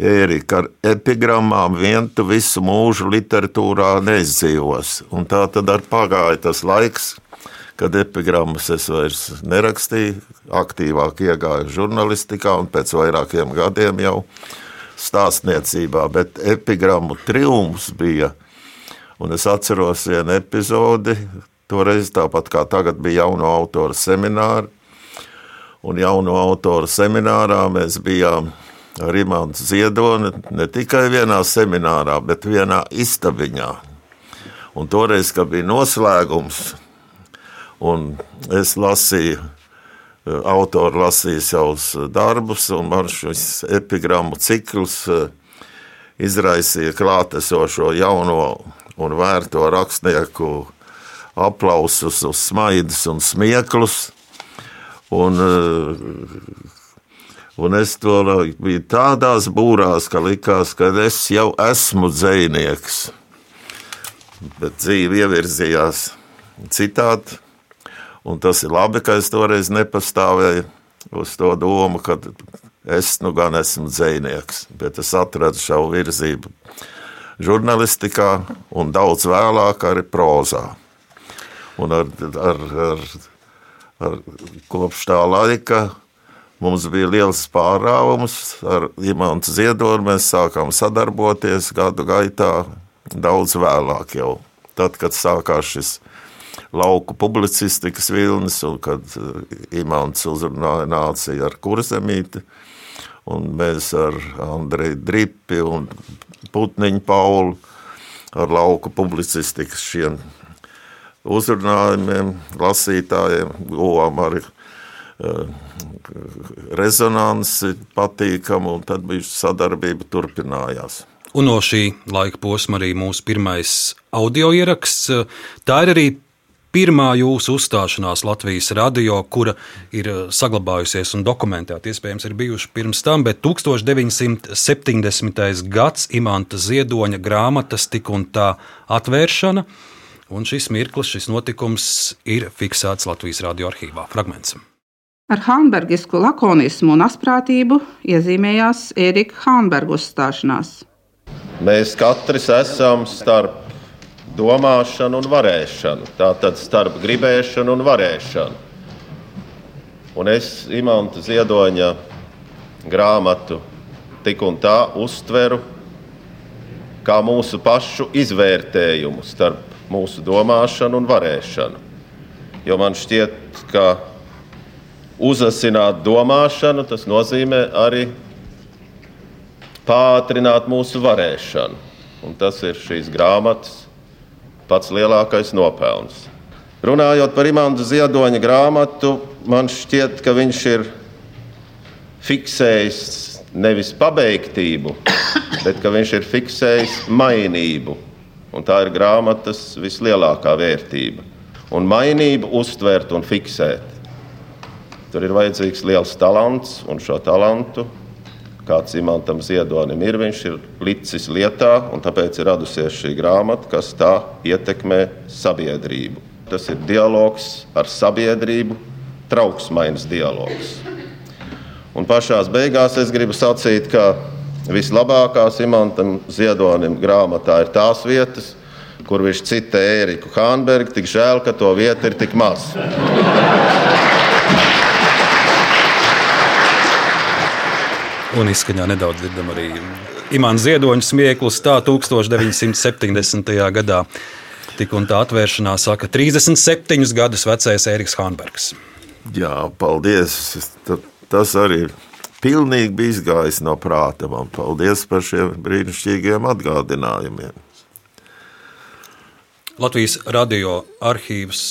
Ērika, ar epigrammām vien tu visu mūžu literatūrā neizdzīvos. Un tā tad ar pagāja tas laiks, kad epigrammas es vairs nerakstīju, aktīvāk iegāju žurnālistikā un pēc vairākiem gadiem jau stāstniecībā. Bet epigrammu triumfs bija, un es atceros vienu epizodi, toreiz tāpat kā tagad bija jauno autoru semināri, un jauno autoru seminārā mēs bijām Rimants Ziedoni ne tikai vienā seminārā, bet vienā istabiņā. Un toreiz, kad bija noslēgums, un es lasīju, autori lasīja savus darbus, un man šis epigrammu cikls eh, izraisīja klātesošo jauno un vērto rakstnieku aplausus, smaidus un smieklus. Un, Un es to biju tādās būrās, ka likās, ka es jau esmu dzinieks. Bet dzīve ievirzījās citādi. Un tas ir labi, ka es toreiz nepastāvēju uz to domu, ka es nu gan esmu dzinieks. Bet es atradu savu virzību žurnālistikā un daudz vēlāk arī prozā. Un ar, ar, ar, ar kopš tā laika Mums bija liels pārāvums ar Imantu Ziedoru. Mēs sākām sadarboties gadu gaitā, daudz vēlāk jau. Tad, kad sākās šis lauku publicistikas vilnis, un kad eh, Imants uzrunāja nāciju ar kurzemīti, un mēs ar Andreju Dripi un Putniņu Paulu ar lauku publicistikas šiem uzrunājumiem, lasītājiem guvām arī Eh, rezonanci patīkamu, un tad bija sadarbība turpinājās. Un no šī laika posma arī mūsu pirmais audio ieraksts. Tā ir arī pirmā jūsu uzstāšanās Latvijas radio, kura ir saglabājusies un dokumentēta. Iespējams, ir bijuši pirms tam, bet 1970. gads Imanta Ziedoņa grāmatas tik un tā atvēršana. Un šis mirklis, šis notikums ir fiksēts Latvijas radio arhīvā. Fragments. Ar Hanbergisku lakonismu un asprātību iezīmējās Erika Hanberga uzstāšanās. Mēs katrs esam starp domāšanu un varēšanu, tātad starp gribēšanu un varēšanu. Un es Imanta Ziedoņa grāmatu tik un tā uztveru kā mūsu pašu izvērtējumu starp mūsu domāšanu un varēšanu. Jo man šķiet, ka uzasināt domāšanu, tas nozīmē arī pātrināt mūsu varēšanu. Un tas ir šīs grāmatas pats lielākais nopelns. Runājot par Imants Ziedoņa grāmatu, man šķiet, ka viņš ir fiksējis nevis pabeigtību, bet viņš ir fiksējis mainību. Un tā ir grāmatas vislielākā vērtība. Un mainību uztvert un fiksēt. Tur ir vajadzīgs liels talants, un šo talantu kāds imantam ziedonim ir. Viņš ir licis lietā, un tāpēc ir radusies šī grāmata, kas tā ietekmē sabiedrību. Tas ir dialogs ar sabiedrību, trauksmains dialogs. Un pašā beigās es gribu sacīt, ka vislabākās imantam ziedonim grāmatā ir tās vietas, kur viņš citē Ēriku Hānbergu. Tik žēl, ka to vietu ir tik maz. Un izskaņā nedaudz dzirdam arī Imants Ziedoņa smieklus. Tā 1970. gadā tik un tā atvēršanā saka 37 gadus vecais Ēriks Hānbergs. Jā, paldies. Tas arī pilnīgi bija izgājis no prāta. Man paldies par šiem brīnišķīgiem atgādinājumiem. Latvijas radio arhīvs,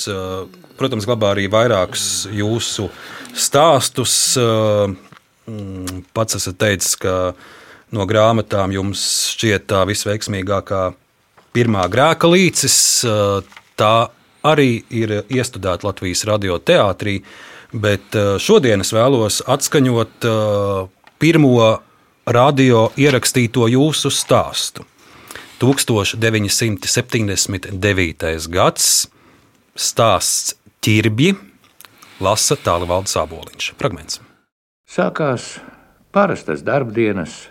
protams, glabā arī vairākus jūsu stāstus pats esat teicis, ka no grāmatām jums šķiet tā visveiksmīgākā pirmā grēka līcis. Tā arī ir iestudēta Latvijas radioteātrī, bet šodien es vēlos atskaņot pirmo radio ierakstīto jūsu stāstu. 1979. gads stāsts ķirbji lasa Tālvalds Aboliņš. Fragments. Sākās parastas darbdienas,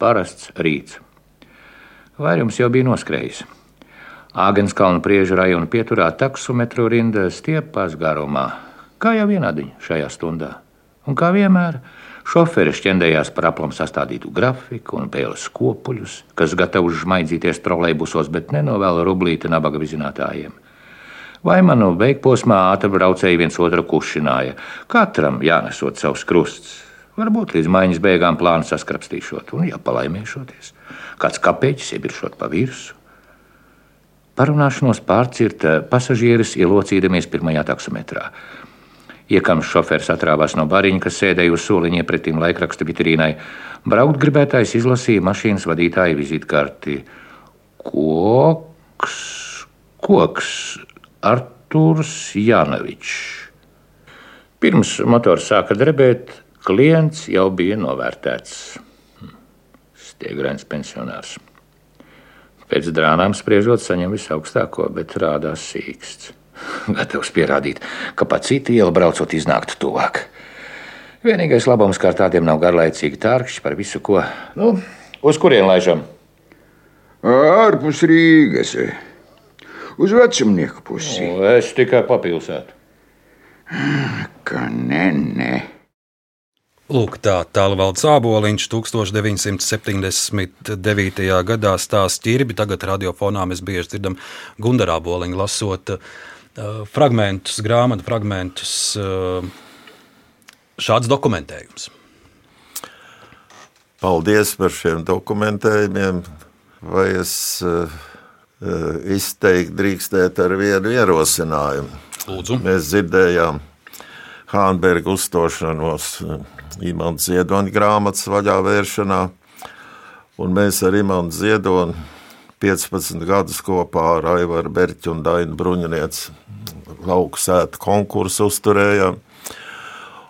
parasts rīts. Vairums jau bija noskrējis. Āgenskalna priežu rajona pieturā taksometru rinda stiepās garumā, kā jau vienādiņa šajā stundā. Un kā vienmēr, šoferis ķendējās par aplam sastādītu grafiku un pēles kopuļus, kas gatavi žmaidzīties trolejbusos, bet nenovēl rublīti nabaga vizinātājiem. Vai manu beigposmā ātrbraucēji viens otru kušināja, katram jānesot savs krusts. Varbūt līdz maiņas beigām plānu saskrapstīšot un jāpalaimēšoties. Kāds kapeiķis iebiršot pa virsmu. Parunāšanos pārcirta pasažieris ielocīdamies pirmajā taksometrā. Iekams šoferis atrāvās no bariņa, kas sēdēja uz soliņa pretim laikraksta vitrīnai. Braukt gribētājs izlasīja mašīnas vadītāja vizītkarti. Koks, koks, Artūrs Janovičs. Pirms motors sāka drebēt, Klients jau bija novērtēts. Hm. Stiegrens pensionārs. Pēc drānām spriežot, saņem visaugstāko, bet rādās sīksts. Gatavs pierādīt, ka pa citu ielu braucot iznāktu tuvāk. Vienīgais labums, kā tādiem nav garlaicīgi tārkšķi par visu, ko. Nu, uz kurien laižam? Ārpus Rīgas. Uz vecumnieku pusi. Nu, es tikai papilsētu. Ka nē, nē. Lūk, tā tālvalds Āboliņš 1979. gadā stāsta ķirbi. Tagad radiofonā mēs bieži dzirdam Gundarā Boliņu lasot uh, fragmentus, grāmatu fragmentus. Uh, šāds dokumentējums. Paldies par šiem dokumentējumiem. Vai es uh, izteikti drīkstētu ar vienu ierosinājumu? Lūdzu. Mēs dzirdējām Hānberga uzstāšanos. Imants Ziedonis grāmatas vaļā vēršanā. Un mēs ar Imantu Ziedoni 15 gadus kopā ar Aivaru Berķu un Dainu Bruņinieci lauku sētu konkursu uzturējām.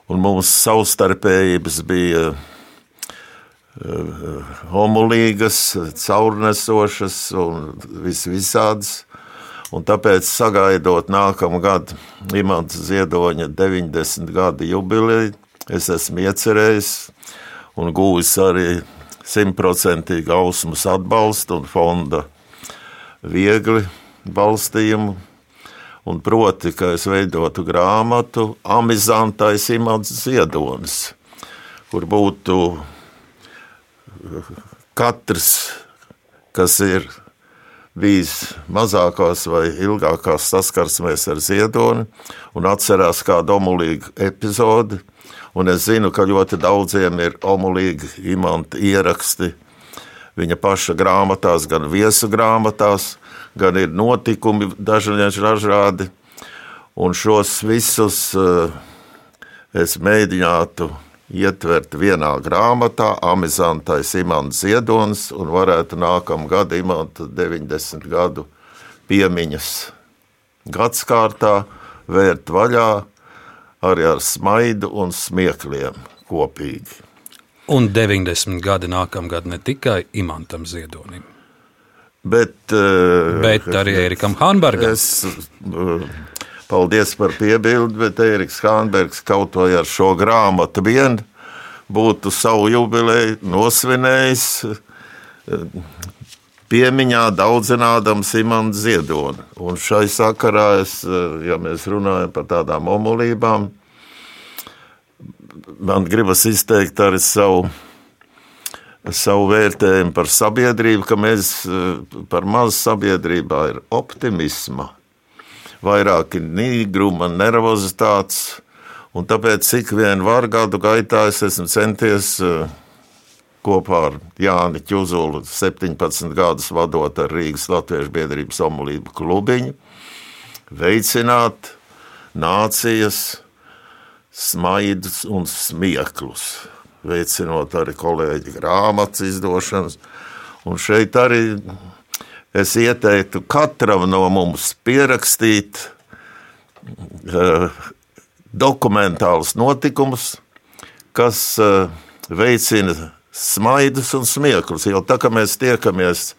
Un mums savstarpējības bija uh, homolīgas, caurnesošas un vis visādas. Un tāpēc, sagaidot nākamā gada Imants Ziedoņa 90 gadu jubileju, es esmu iecerējis un gūjis arī simtprocentīgu ausmas atbalstu un fonda viegli balstījumu. Un proti, ka es veidotu grāmatu Amizantais Imants Ziedonis, kur būtu katrs, kas ir bijis mazākās vai ilgākās saskarsmēs ar ziedoni un atcerās kādu omulīgu epizodi, Un es zinu, ka ļoti daudziem ir omulīgi imanta ieraksti viņa paša grāmatās, gan viesu grāmatās, gan ir notikumi dažādi. Un šos visus eh, es mēģinātu ietvert vienā grāmatā amizantais Imants Ziedonis un varētu nākamā gada Imanta 90 gadu piemiņas gadskārtā vērt vaļā arī ar smaidu un smiekliem kopīgi. Un 90 gadi nākamgad ne tikai Imantam Ziedonim, Bet, eh, bet arī Erikam Hanbergam. Es, eh, paldies par piebildi, bet Eriks Hānbergs kaut vai ar šo grāmatu vien būtu savu jubileju nosvinējis eh, piemiņā daudzinādams Imants Ziedoni. Un šai sakarā, es, ja mēs runājam par tādām omulībām, man gribas izteikt arī savu savu vērtējumu par sabiedrību, ka mēs par maz sabiedrībā ir optimisma, vairāk ir nīgruma, nervozitātes, un tāpēc cik vien var gadu gaitā es esmu centies kopā ar Jāni Čuzulu 17 gadus vadot ar Rīgas Latviešu biedrības omulību klubiņu, veicināt nācijas smaidus un smieklus veicinot arī kolēģi grāmatas izdošanas. Un šeit arī es ieteiktu katram no mums pierakstīt uh, dokumentālus notikumus, kas uh, veicina smaidus un smieklus. Jo tā kā mēs tiekamies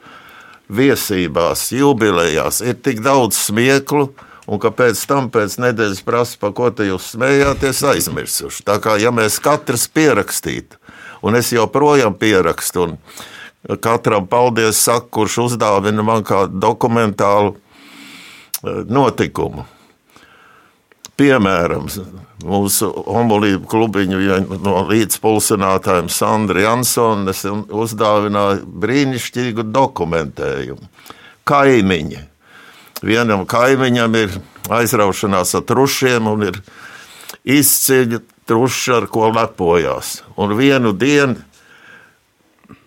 viesībās, jubilejās, ir tik daudz smieklu, un ka pēc tam, pēc nedēļas prasa, par ko te jūs smējāties, aizmirsuši. Tā kā ja mēs katrs pierakstītu, un es joprojām pierakstu, un katram paldies saku, kurš uzdāvina man kādu dokumentālu eh, notikumu. Piemēram, mūsu omulību klubiņu ja no līdzpulsinātājiem Sandra Jansona uzdāvināja brīnišķīgu dokumentējumu. Kaimiņi vienam kaimiņam ir aizraušanās ar trušiem un ir izceļi truši, ar ko lepojās. Un vienu dienu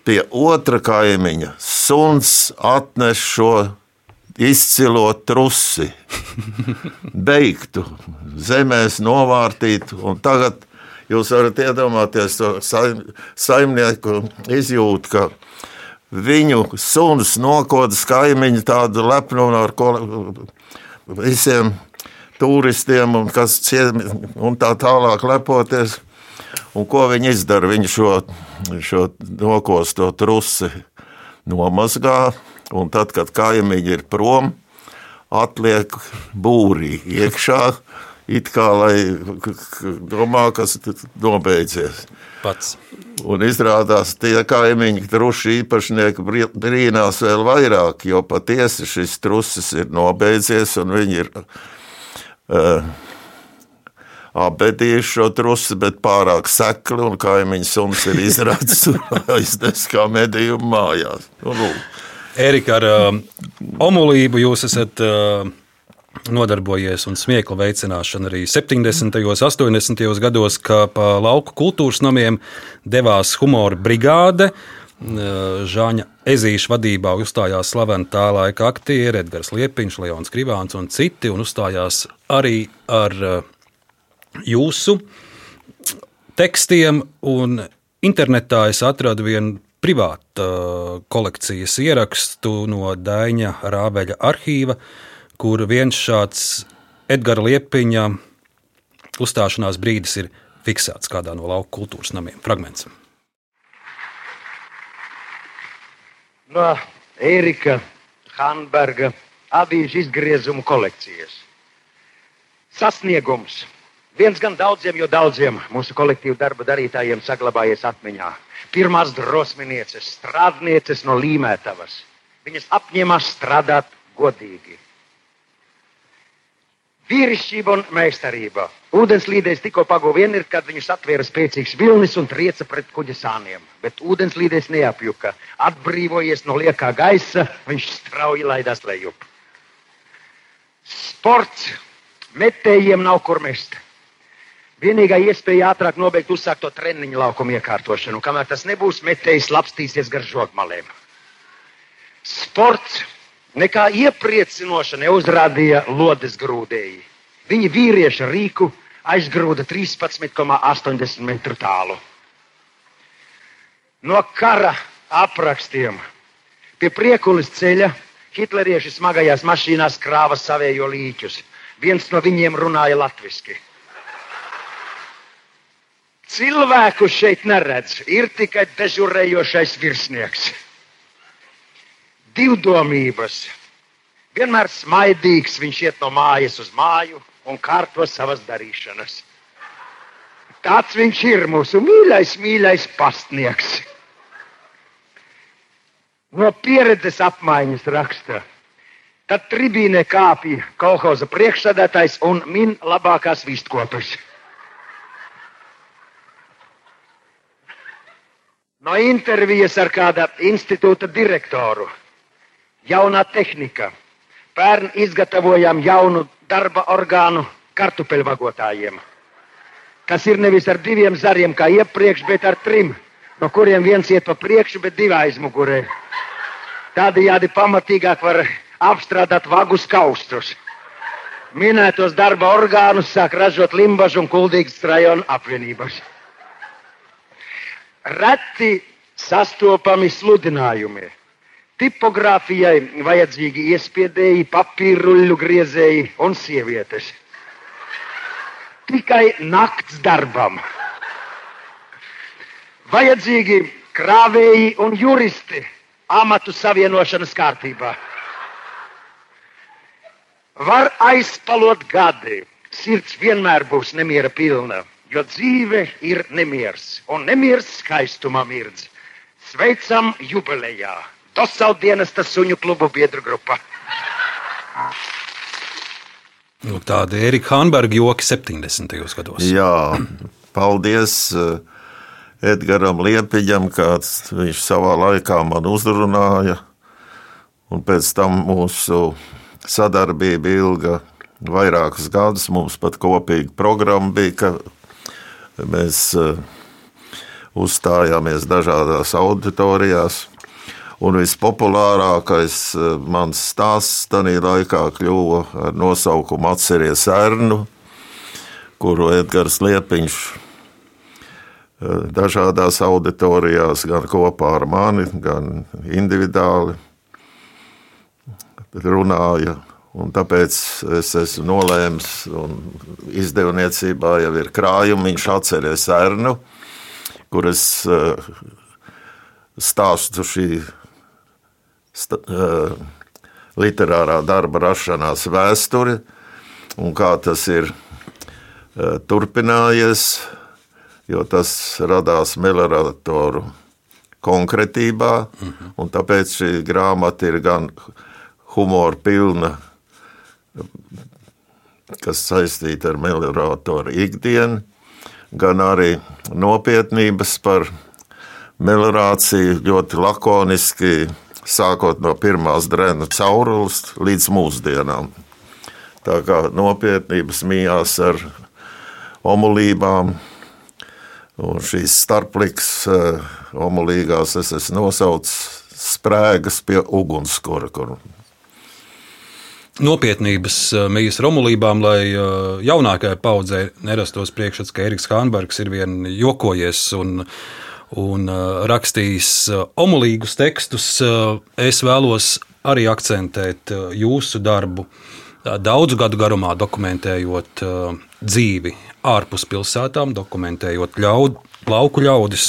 pie otra kaimiņa suns atnes šo izcilo trusi, beigtu, zemēs novārtītu. Tagad jūs varat iedomāties to saim, saimnieku izjūtu, ka viņu suns nokodas kaimiņu tādu lepnumu ar ko visiem turistiem un, ciem, un tā tālāk lepoties. Un ko viņi izdara? Viņi šo, šo nokosto trusi nomazgā, un tad, kad kaimiņi ir prom, atliek būrī iekšā, it kā lai domā, kas nobeidzies. Pats. Un izrādās, tie kaimiņi, truši īpašnieki brīnās vēl vairāk, jo patiesi šis trusis ir nobeidzies un viņi ir uh, apbedījuši šo trusi, bet pārāk sekli un kaimiņu suns ir izrādījis un aiznes kā medījumu mājās. Nu, nu. Erika, ar uh, omulību jūs esat uh, nodarbojies un smiekla veicināšana arī 70. un 80. gados, ka pa lauku kultūras namiem devās humora brigāde. Žāņa Ezīša vadībā uzstājās slaveni tā laika aktieri Edgars Liepiņš, Leons Krivāns un citi, un uzstājās arī ar jūsu tekstiem. Internetā es atradu vienu privātu kolekcijas ierakstu no Daņa Rābeļa arhīva, uh, kur viens šāds Edgara Liepiņa uzstāšanās brīdis ir fiksēts kādā no lauka kultūras namiem. Fragments. No Erika Hanberga avīžu izgriezumu kolekcijas. Sasniegums. Viens gan daudziem, jo daudziem mūsu kolektīvu darba darītājiem saglabājies atmiņā. Pirmās drosminieces, strādnieces no līmētavas. Viņas apņēmās strādāt godīgi. Vīrišķība un meistarība. Ūdenslīdējs tikko paguva vienir, kad viņus atvēra spēcīgs vilnis un trieca pret kuģa sāniem. Bet ūdenslīdējs neapjuka. Atbrīvojies no liekā gaisa, viņš strauji laidās lejup. Sports. Metējiem nav kur mest. Vienīgā iespēja ātrāk nobeigt uzsākto treniņu laukumu iekārtošanu, kamēr tas nebūs metējis lapstīsies gar žogmalēm. Sports nekā iepriecinoša neuzrādīja lodes grūdēji. Viņi vīrieša rīku aizgrūda 13,80 metru tālu. No kara aprakstiem pie priekulis ceļa hitlerieši smagajās mašīnās krāva savējo līķus. Viens no viņiem runāja latviešu. Cilvēku šeit neredz, ir tikai dežurējošais virsnieks. Divdomības. Vienmēr smaidīgs viņš iet no mājas uz māju un kārto savas darīšanas. Tāds viņš ir mūsu mīļais, mīļais pastnieks. No pieredzes apmaiņas raksta. Tad tribīnē kāpja kolhoza priekšsēdētājs un min labākās vistkopes. No intervijas ar kāda institūta direktoru. Jaunā tehnika. Pērn izgatavojām jaunu darba orgānu kartupeļvagotājiem. Kas ir nevis ar diviem zariem kā iepriekš, bet ar trim, no kuriem viens iet pa priekšu, bet divi aizmugurē. Tādējādi pamatīgāk var apstrādāt vagus kaustus. Minētos darba orgānus sāk ražot Limbaģa un Kuldīgas rajona apvienības. Reti sastopami sludinājumi. Tipogrāfijai vajadzīgi iespiedēji, papīruļu griezēji un sievietes. Tikai nakts darbam. Vajadzīgi krāvēji un juristi amatu savienošanas kārtībā. Var aizpalot gadi, sirds vienmēr būs nemiera pilna, jo dzīve ir nemiers, un nemiers skaistumā mirdz. Sveicam jubilejā! Tas savu dienas tas suņu klubu biedru grupa. Nu, tāda ir Erika Hanberga joki 70. gados. Jā, paldies eh, Edgars Liepiņam, kāds viņš savā laikā man uzrunāja. Un pēc tam mūsu sadarbība ilga vairākus gadus. Mums pat kopīga programma bija, ka mēs eh, uzstājāmies dažādās auditorijās. Un vispopulārākais eh, mans stāsts tajā laikā kļuva ar nosaukumu Atceries Ernu, kuru Edgars Liepiņš eh, dažādās auditorijās, gan kopā ar mani, gan individuāli runāja. Un tāpēc es esmu nolēmis, un izdevniecībā jau ir krājumi. Viņš atceries Ernu, kur es eh, stāstu šī sta, uh, literārā darba rašanās vēsturi un kā tas ir uh, turpinājies, jo tas radās meloratoru konkrētībā, mm -hmm. un tāpēc šī grāmata ir gan humora pilna, kas saistīta ar meloratoru ikdienu, gan arī nopietnības par melorāciju ļoti lakoniski sākot no pirmās drēna caurules līdz mūsdienām. Tā kā nopietnības mījās ar omulībām, un šīs starpliks eh, omulīgās es esmu nosaucis sprēgas pie ugunskura, kur nopietnības eh, mijas romulībām, lai eh, jaunākajai paudzei nerastos priekšstats, ka Eriks Hānbergs ir vien jokojies un un uh, rakstījis omulīgus tekstus. Es vēlos arī akcentēt jūsu darbu daudzu gadu garumā, dokumentējot dzīvi ārpus pilsētām, dokumentējot ļaud, lauku ļaudis.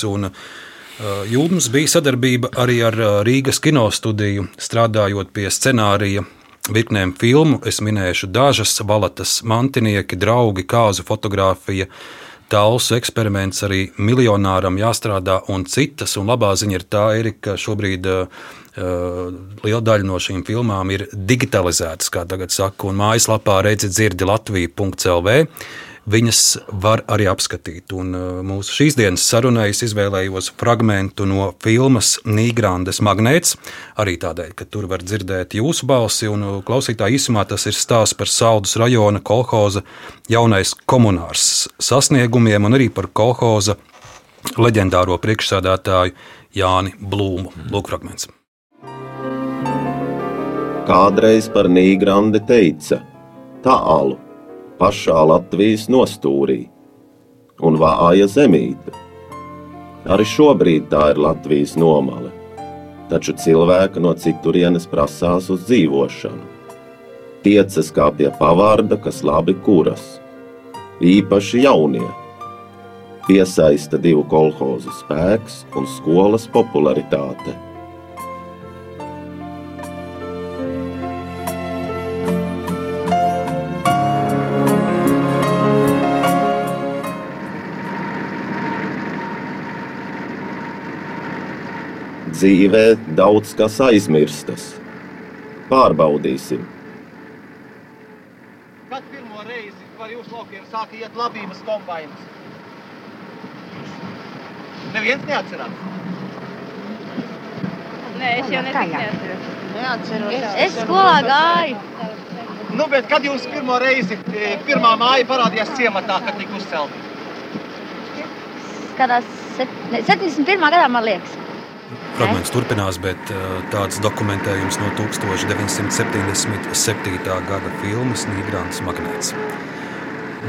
Jums bija sadarbība arī ar Rīgas kinostudiju, strādājot pie scenārija virknēm filmu. Es minēšu dažas - Valatas mantinieki, draugi, kāzu fotografija, Talsu eksperiments arī miljonāram jāstrādā un citas. Un labā ziņa ir tā, Erika, ka šobrīd uh, liela daļa no šīm filmām ir digitalizētas, kā tagad saka, un mājaslapā redzi dzirdi Latviju.CLV viņas var arī apskatīt. Un uh, mūsu šīs dienas sarunai es izvēlējos fragment no filmas Nīgrandes magnēts, arī tādēļ, ka tur var dzirdēt jūsu balsi, un uh, klausītāji īsumā tas ir stāsts par Saldus rajona kolhoza jaunais komunārs sasniegumiem un arī par kolhoza leģendāro priekšsādātāju Jāni Blūmu. Lūk, fragments. Kādreiz par Nīgrandi teica: Tālu pašā Latvijas nostūrī un vāja zemīte. Arī šobrīd tā ir Latvijas nomale, taču cilvēka no citurienes prasās uz dzīvošanu. Tiecas kā pie pavārda, kas labi kuras, īpaši jaunie. Piesaista divu kolhozu spēks un skolas popularitāte. Dzīvē daudz kas aizmirstas. Pārbaudīsim! Kad pirmo reizi par jūsu laukiem sāka iet labības kombainas? Neviens neatcerās. Nē, es jau neatceros. Neatceros. Es, es skolā gāju. Nu, bet kad jūs pirmo reizi, e, pirmā māja parādījās ciematā, kad tika uzcelta? Ne, 71. gadā, man liekas. Fragments turpinās, bet uh, tāds dokumentējums no 1977. gada filmas Nīderlandes magnēts.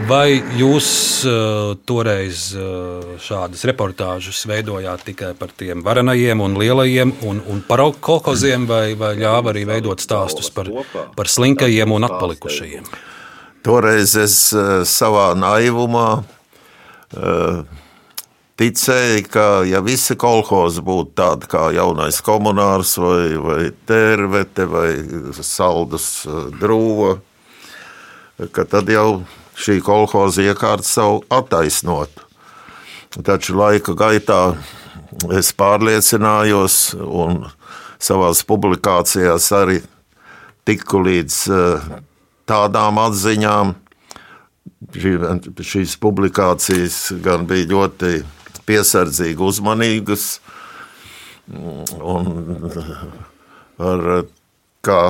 Vai jūs uh, toreiz uh, šādas reportāžas veidojāt tikai par tiem varenajiem un lielajiem un, un paraugu kolkoziem, vai, vai ļāva arī veidot stāstus par, par slinkajiem un atpalikušajiem? Toreiz es uh, savā naivumā uh, ticēja, ka ja visi kolhozi būtu tādi kā jaunais komunārs vai, vai tērvete vai saldus drūva, ka tad jau šī kolhoza iekārta savu attaisnotu. Taču laika gaitā es pārliecinājos un savās publikācijās arī tiku līdz tādām atziņām, šīs publikācijas gan bija ļoti piesardzīgi, uzmanīgas. Un ar, kā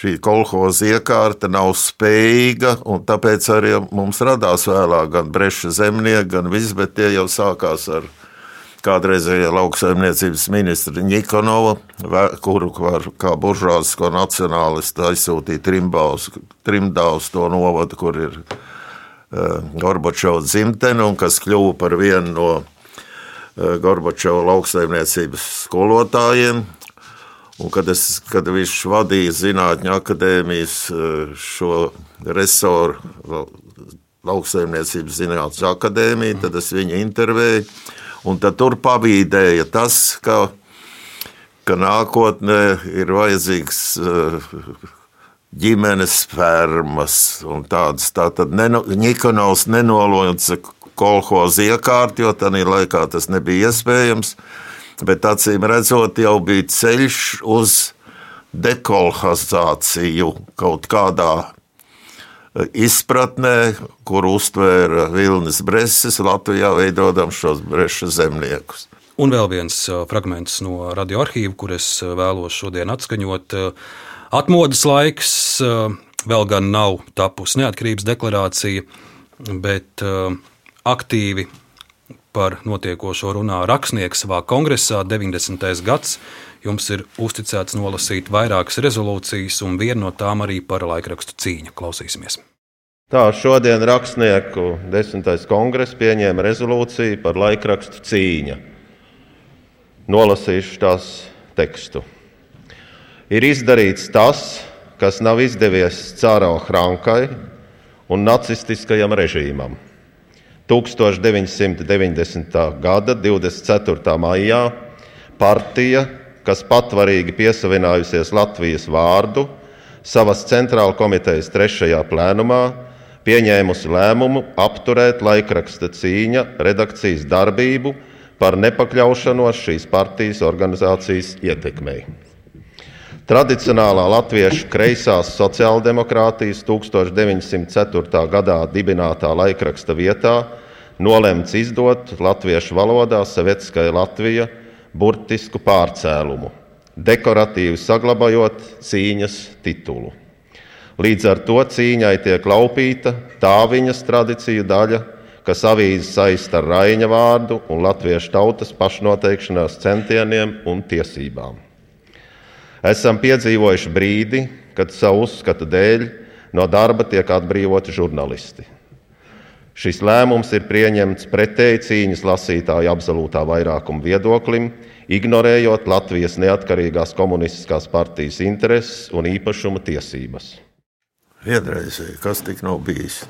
šī kolhoza iekārta nav spējīga, un tāpēc arī mums radās vēlāk gan breša zemnieki, gan viss, bet tie jau sākās ar kādreizējā lauksaimniecības ministra Nikonova, kuru var, kā buržāzisko nacionālistu aizsūtīja Trimbaus, Trimdaus to novadu, kur ir uh, Gorbačova dzimtene, un kas kļuva par vienu no uh, Gorbačova lauksaimniecības skolotājiem. Un kad, es, kad viņš vadīja Zinātņu akadēmijas uh, šo resoru, lauksaimniecības zinātņu akadēmiju, tad es viņu intervēju. Tur pavīdēja tas, ka, ka nākotnē ir vajadzīgs ģimenes fermas un tādas. Tātad Nikonovs nenolūdza kolhozu iekārtu, jo tajā laikā tas nebija iespējams. Bet acīm redzot, jau bija ceļš uz dekolhazāciju kaut kādā izpratnē, kur uztvēra Vilnis Breses Latvijā, veidojot šos breša zemniekus. Un vēl viens fragments no radioarkīva, kur es vēlos šodien atskaņot. Atmodas laiks vēl gan nav tapusi neatkarības deklarācija, bet aktīvi par notiekošo runā rakstnieks savā kongresā 90. gads. Jums ir uzticēts nolasīt vairākas rezolūcijas, un viena no tām arī par laikrakstu cīņu. Klausīsimies! Tā šodien rakstnieku desmitais kongress pieņēma rezolūciju par laikrakstu cīņu. Nolasīšu tās tekstu. Ir izdarīts tas, kas nav izdevies Cāro Hrankai un nacistiskajam režīmam. 1990. gada 24. maijā partija, kas patvarīgi piesavinājusies Latvijas vārdu, savas centrāla komitejas trešajā plēnumā pieņēmusi lēmumu apturēt laikraksta cīņa redakcijas darbību par nepakļaušanos šīs partijas organizācijas ietekmei. Tradicionālā latviešu kreisās sociāldemokrātijas 1904. gadā dibinātā laikraksta vietā nolemts izdot latviešu valodā Savietiskajā Latvija burtisku pārcēlumu, dekoratīvi saglabājot cīņas titulu. Līdz ar to cīņai tiek laupīta tā viņas tradīciju daļa, kas avīzes saista ar Raina vārdu un latviešu tautas pašnoteikšanās centieniem un tiesībām. Esam piedzīvojuši brīdi, kad savu uzskatu dēļ no darba tiek atbrīvoti žurnālisti. Šis lēmums ir pieņemts pretēji cīņas lasītāju absolūtā vairākuma viedoklim, ignorējot Latvijas neatkarīgās komunistiskās partijas intereses un īpašuma tiesības. Vienreizēji, kas tik nav bijis?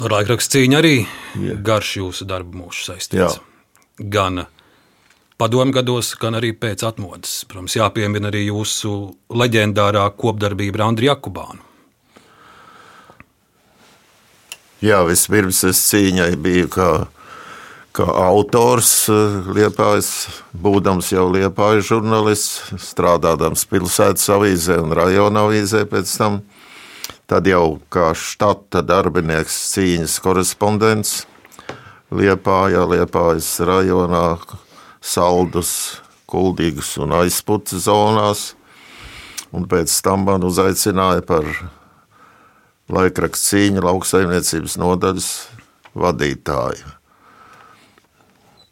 Laikraksts cīņa arī Jā. garš jūsu darba mūžs saistīts. Jā. Gan padomu gados, gan arī pēc atmodas. Protams, jāpiemina arī jūsu leģendārā kopdarbība ar Andriu Jakubānu. Jā, vispirms es cīņai biju kā, kā autors, liepājis, būdams jau liepājis žurnālists, strādādams pilsētas avīzē un rajona avīzē pēc tam. Tad jau kā štata darbinieks cīņas korespondents Liepājā, Liepājas rajonā, saldus, kuldīgus un aizputu zonās. Un pēc tam man uzaicināja par laikraksta cīņa lauksaimniecības nodaļas vadītāju.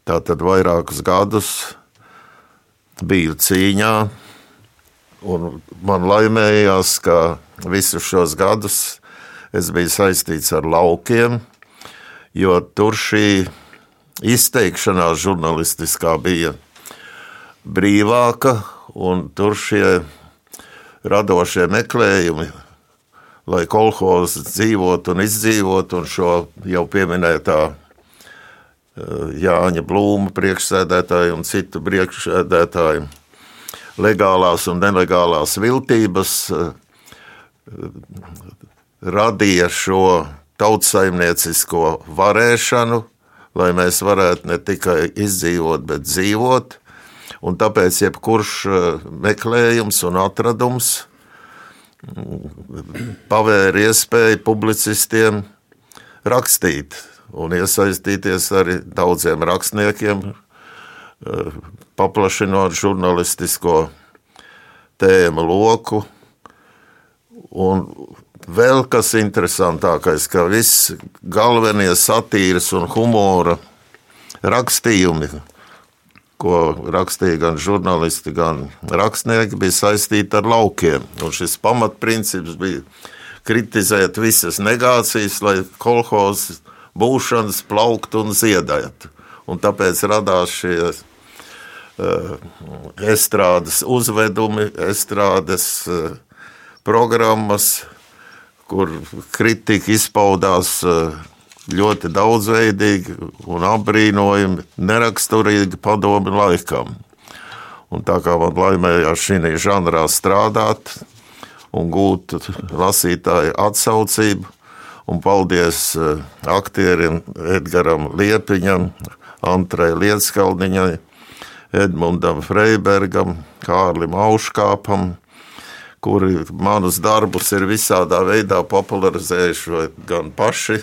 Tātad vairākus gadus biju cīņā, un man laimējās, ka visus šos gadus es biju saistīts ar laukiem, jo tur šī izteikšanās žurnālistiskā bija brīvāka, un tur šie radošie meklējumi lai kolhozs dzīvotu un izdzīvotu, un šo jau pieminētā eh, Jāņa Blūma priekšsēdētāju un citu priekšsēdētāju legālās un nelegālās viltības eh, radīja šo tautsaimniecisko varēšanu, lai mēs varētu ne tikai izdzīvot, bet dzīvot. Un tāpēc jebkurš eh, meklējums un atradums pavēra iespēju publicistiem rakstīt un iesaistīties arī daudziem rakstniekiem, eh, paplašinot žurnālistisko tēmu loku. Un vēl kas interesantākais, ka viss galvenie satīras un humora rakstījumi ko rakstīja gan žurnālisti, gan rakstnieki, bija saistīti ar laukiem. Un šis pamatprincips bija kritizēt visas negācijas, lai kolhozas būšanas plauktu un ziedētu. Un tāpēc radās šie uh, estrādes uzvedumi, estrādes uh, programmas, kur kritika izpaudās uh, ļoti daudzveidīgi un apbrīnojami, neraksturīgi padomi laikam. Un tā kā man laimējās šī žanrā strādāt un gūt lasītāju atsaucību, un paldies eh, aktierim Edgaram Liepiņam, Antrai Lietskalniņai, Edmundam Freibergam, Kārlim Auškāpam, kuri manus darbus ir visādā veidā popularizējuši gan paši,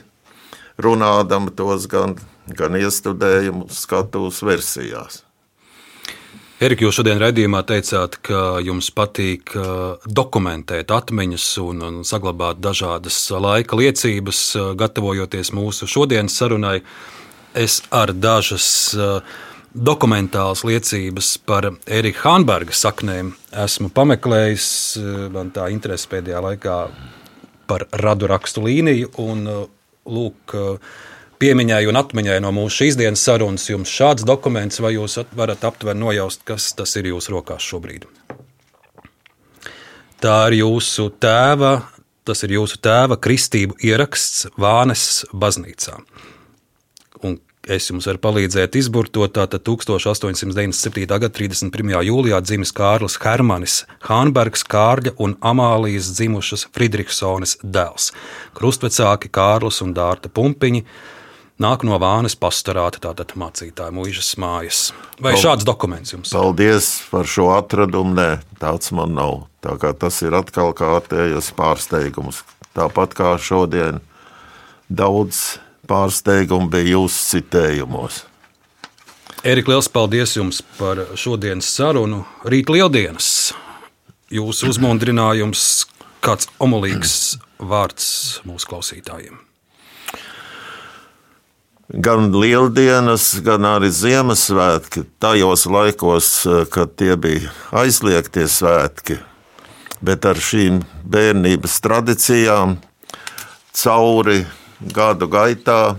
runādama tos gan, gan iestudējumu skatuves versijās. Erika, jūs šodien raidījumā teicāt, ka jums patīk dokumentēt atmiņas un, un saglabāt dažādas laika liecības, gatavojoties mūsu šodienas sarunai. Es ar dažas dokumentālas liecības par Erika Hanberga saknēm esmu pameklējis. Man tā interese pēdējā laikā par radu rakstu līniju, un lūk, piemiņai un atmiņai no mūsu šīs dienas sarunas jums šāds dokuments, vai jūs varat aptuveni nojaust, kas tas ir jūsu rokās šobrīd? Tā ir jūsu tēva, tas ir jūsu tēva kristību ieraksts Vānes baznīcā. Un es jums varu palīdzēt izburtot. Tātad 1897. gada 31. jūlijā dzimis Kārlis Hermanis, Hānbergs, Kārļa un Amālijas dzimušas Friedrichsones dēls. Krustvecāki Kārlis un Dārta Pumpiņi nāk no Vānes pastorāta, tātad mācītāja mūžas mājas. Vai šāds dokuments jums? Paldies par šo atradumu. Nē, tāds man nav. Tā kā tas ir atkal kārtējs pārsteigums. Tāpat kā šodien daudz pārsteigumi bija jūsu citējumos. Erika, liels paldies jums par šodienas sarunu. Rīt lieldienas. Jūsu uzmundrinājums, kāds omulīgs vārds mūsu klausītājiem. Gan lieldienas, gan arī Ziemassvētki, tajos laikos, kad tie bija aizliegtie svētki, bet ar šīm bērnības tradīcijām cauri gadu gaitā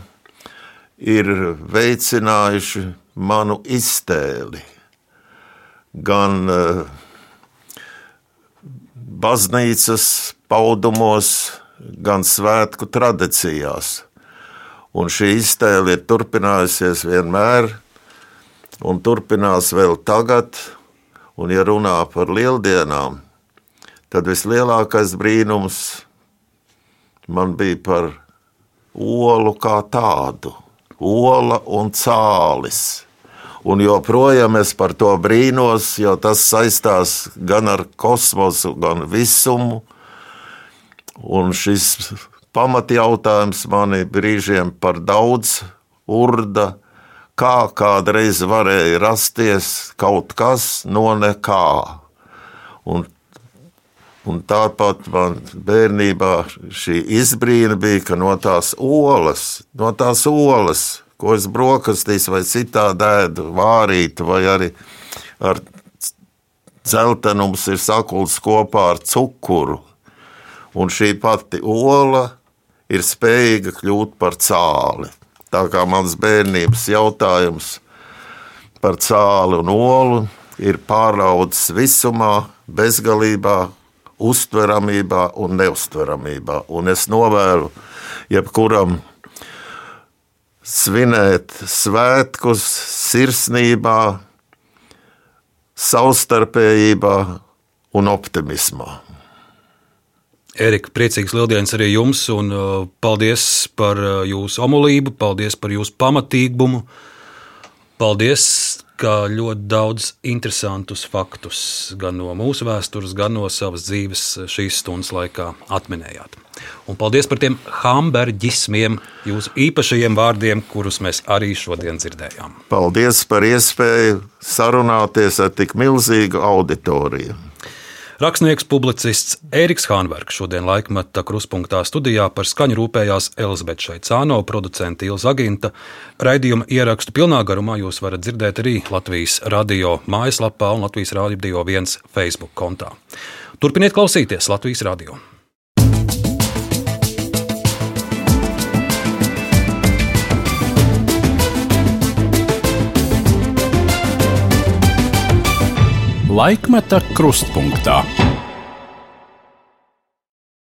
ir veicinājuši manu iztēli. Gan uh, baznīcas paudumos, gan svētku tradīcijās. Un šī iztēle ir turpinājusies vienmēr, un turpinās vēl tagad. Un, ja runā par lieldienām, tad vislielākais brīnums man bija par olu kā tādu, ola un cālis. Un joprojām es par to brīnos, jo tas saistās gan ar kosmosu, gan visumu. Un šis pamatjautājums manī brīžiem par daudz urda, kā kādreiz varēja rasties kaut kas no nekā. Un, un tāpat man bērnībā šī izbrīna bija, ka no tās olas, no tās olas, ko es brokastīs vai citā dēdu, vārītu vai arī ar dzeltenums ir sakults kopā ar cukuru. Un šī pati ola ir spējīga kļūt par cāli. Tā kā mans bērnības jautājums par cāli un olu ir pāraudzis visumā, bezgalībā, uztveramībā un neustveramībā. Un es novēlu jebkuram svinēt svētkus sirsnībā, savstarpējībā un optimismā. Erika, priecīgs lieldienas arī jums, un uh, paldies par uh, jūsu omulību, paldies par jūsu pamatīgumu. Paldies, ka ļoti daudz interesantus faktus gan no mūsu vēstures, gan no savas dzīves šīs stundas laikā atminējāt. Un paldies par tiem hamburģismiem, jūsu īpašajiem vārdiem, kurus mēs arī šodien dzirdējām. Paldies par iespēju sarunāties ar tik milzīgu auditoriju. Rakstnieks, publicists Ēriks Hānbergs šodien laikmeta kruspunktā studijā par skaņu rūpējās Elizabete Šaicāno, producente Ilza Aginta. Raidījuma ierakstu pilnā garumā jūs varat dzirdēt arī Latvijas radio mājaslapā un Latvijas radio 1 Facebook kontā. Turpiniet klausīties Latvijas radio! Laikmeta krustpunktā.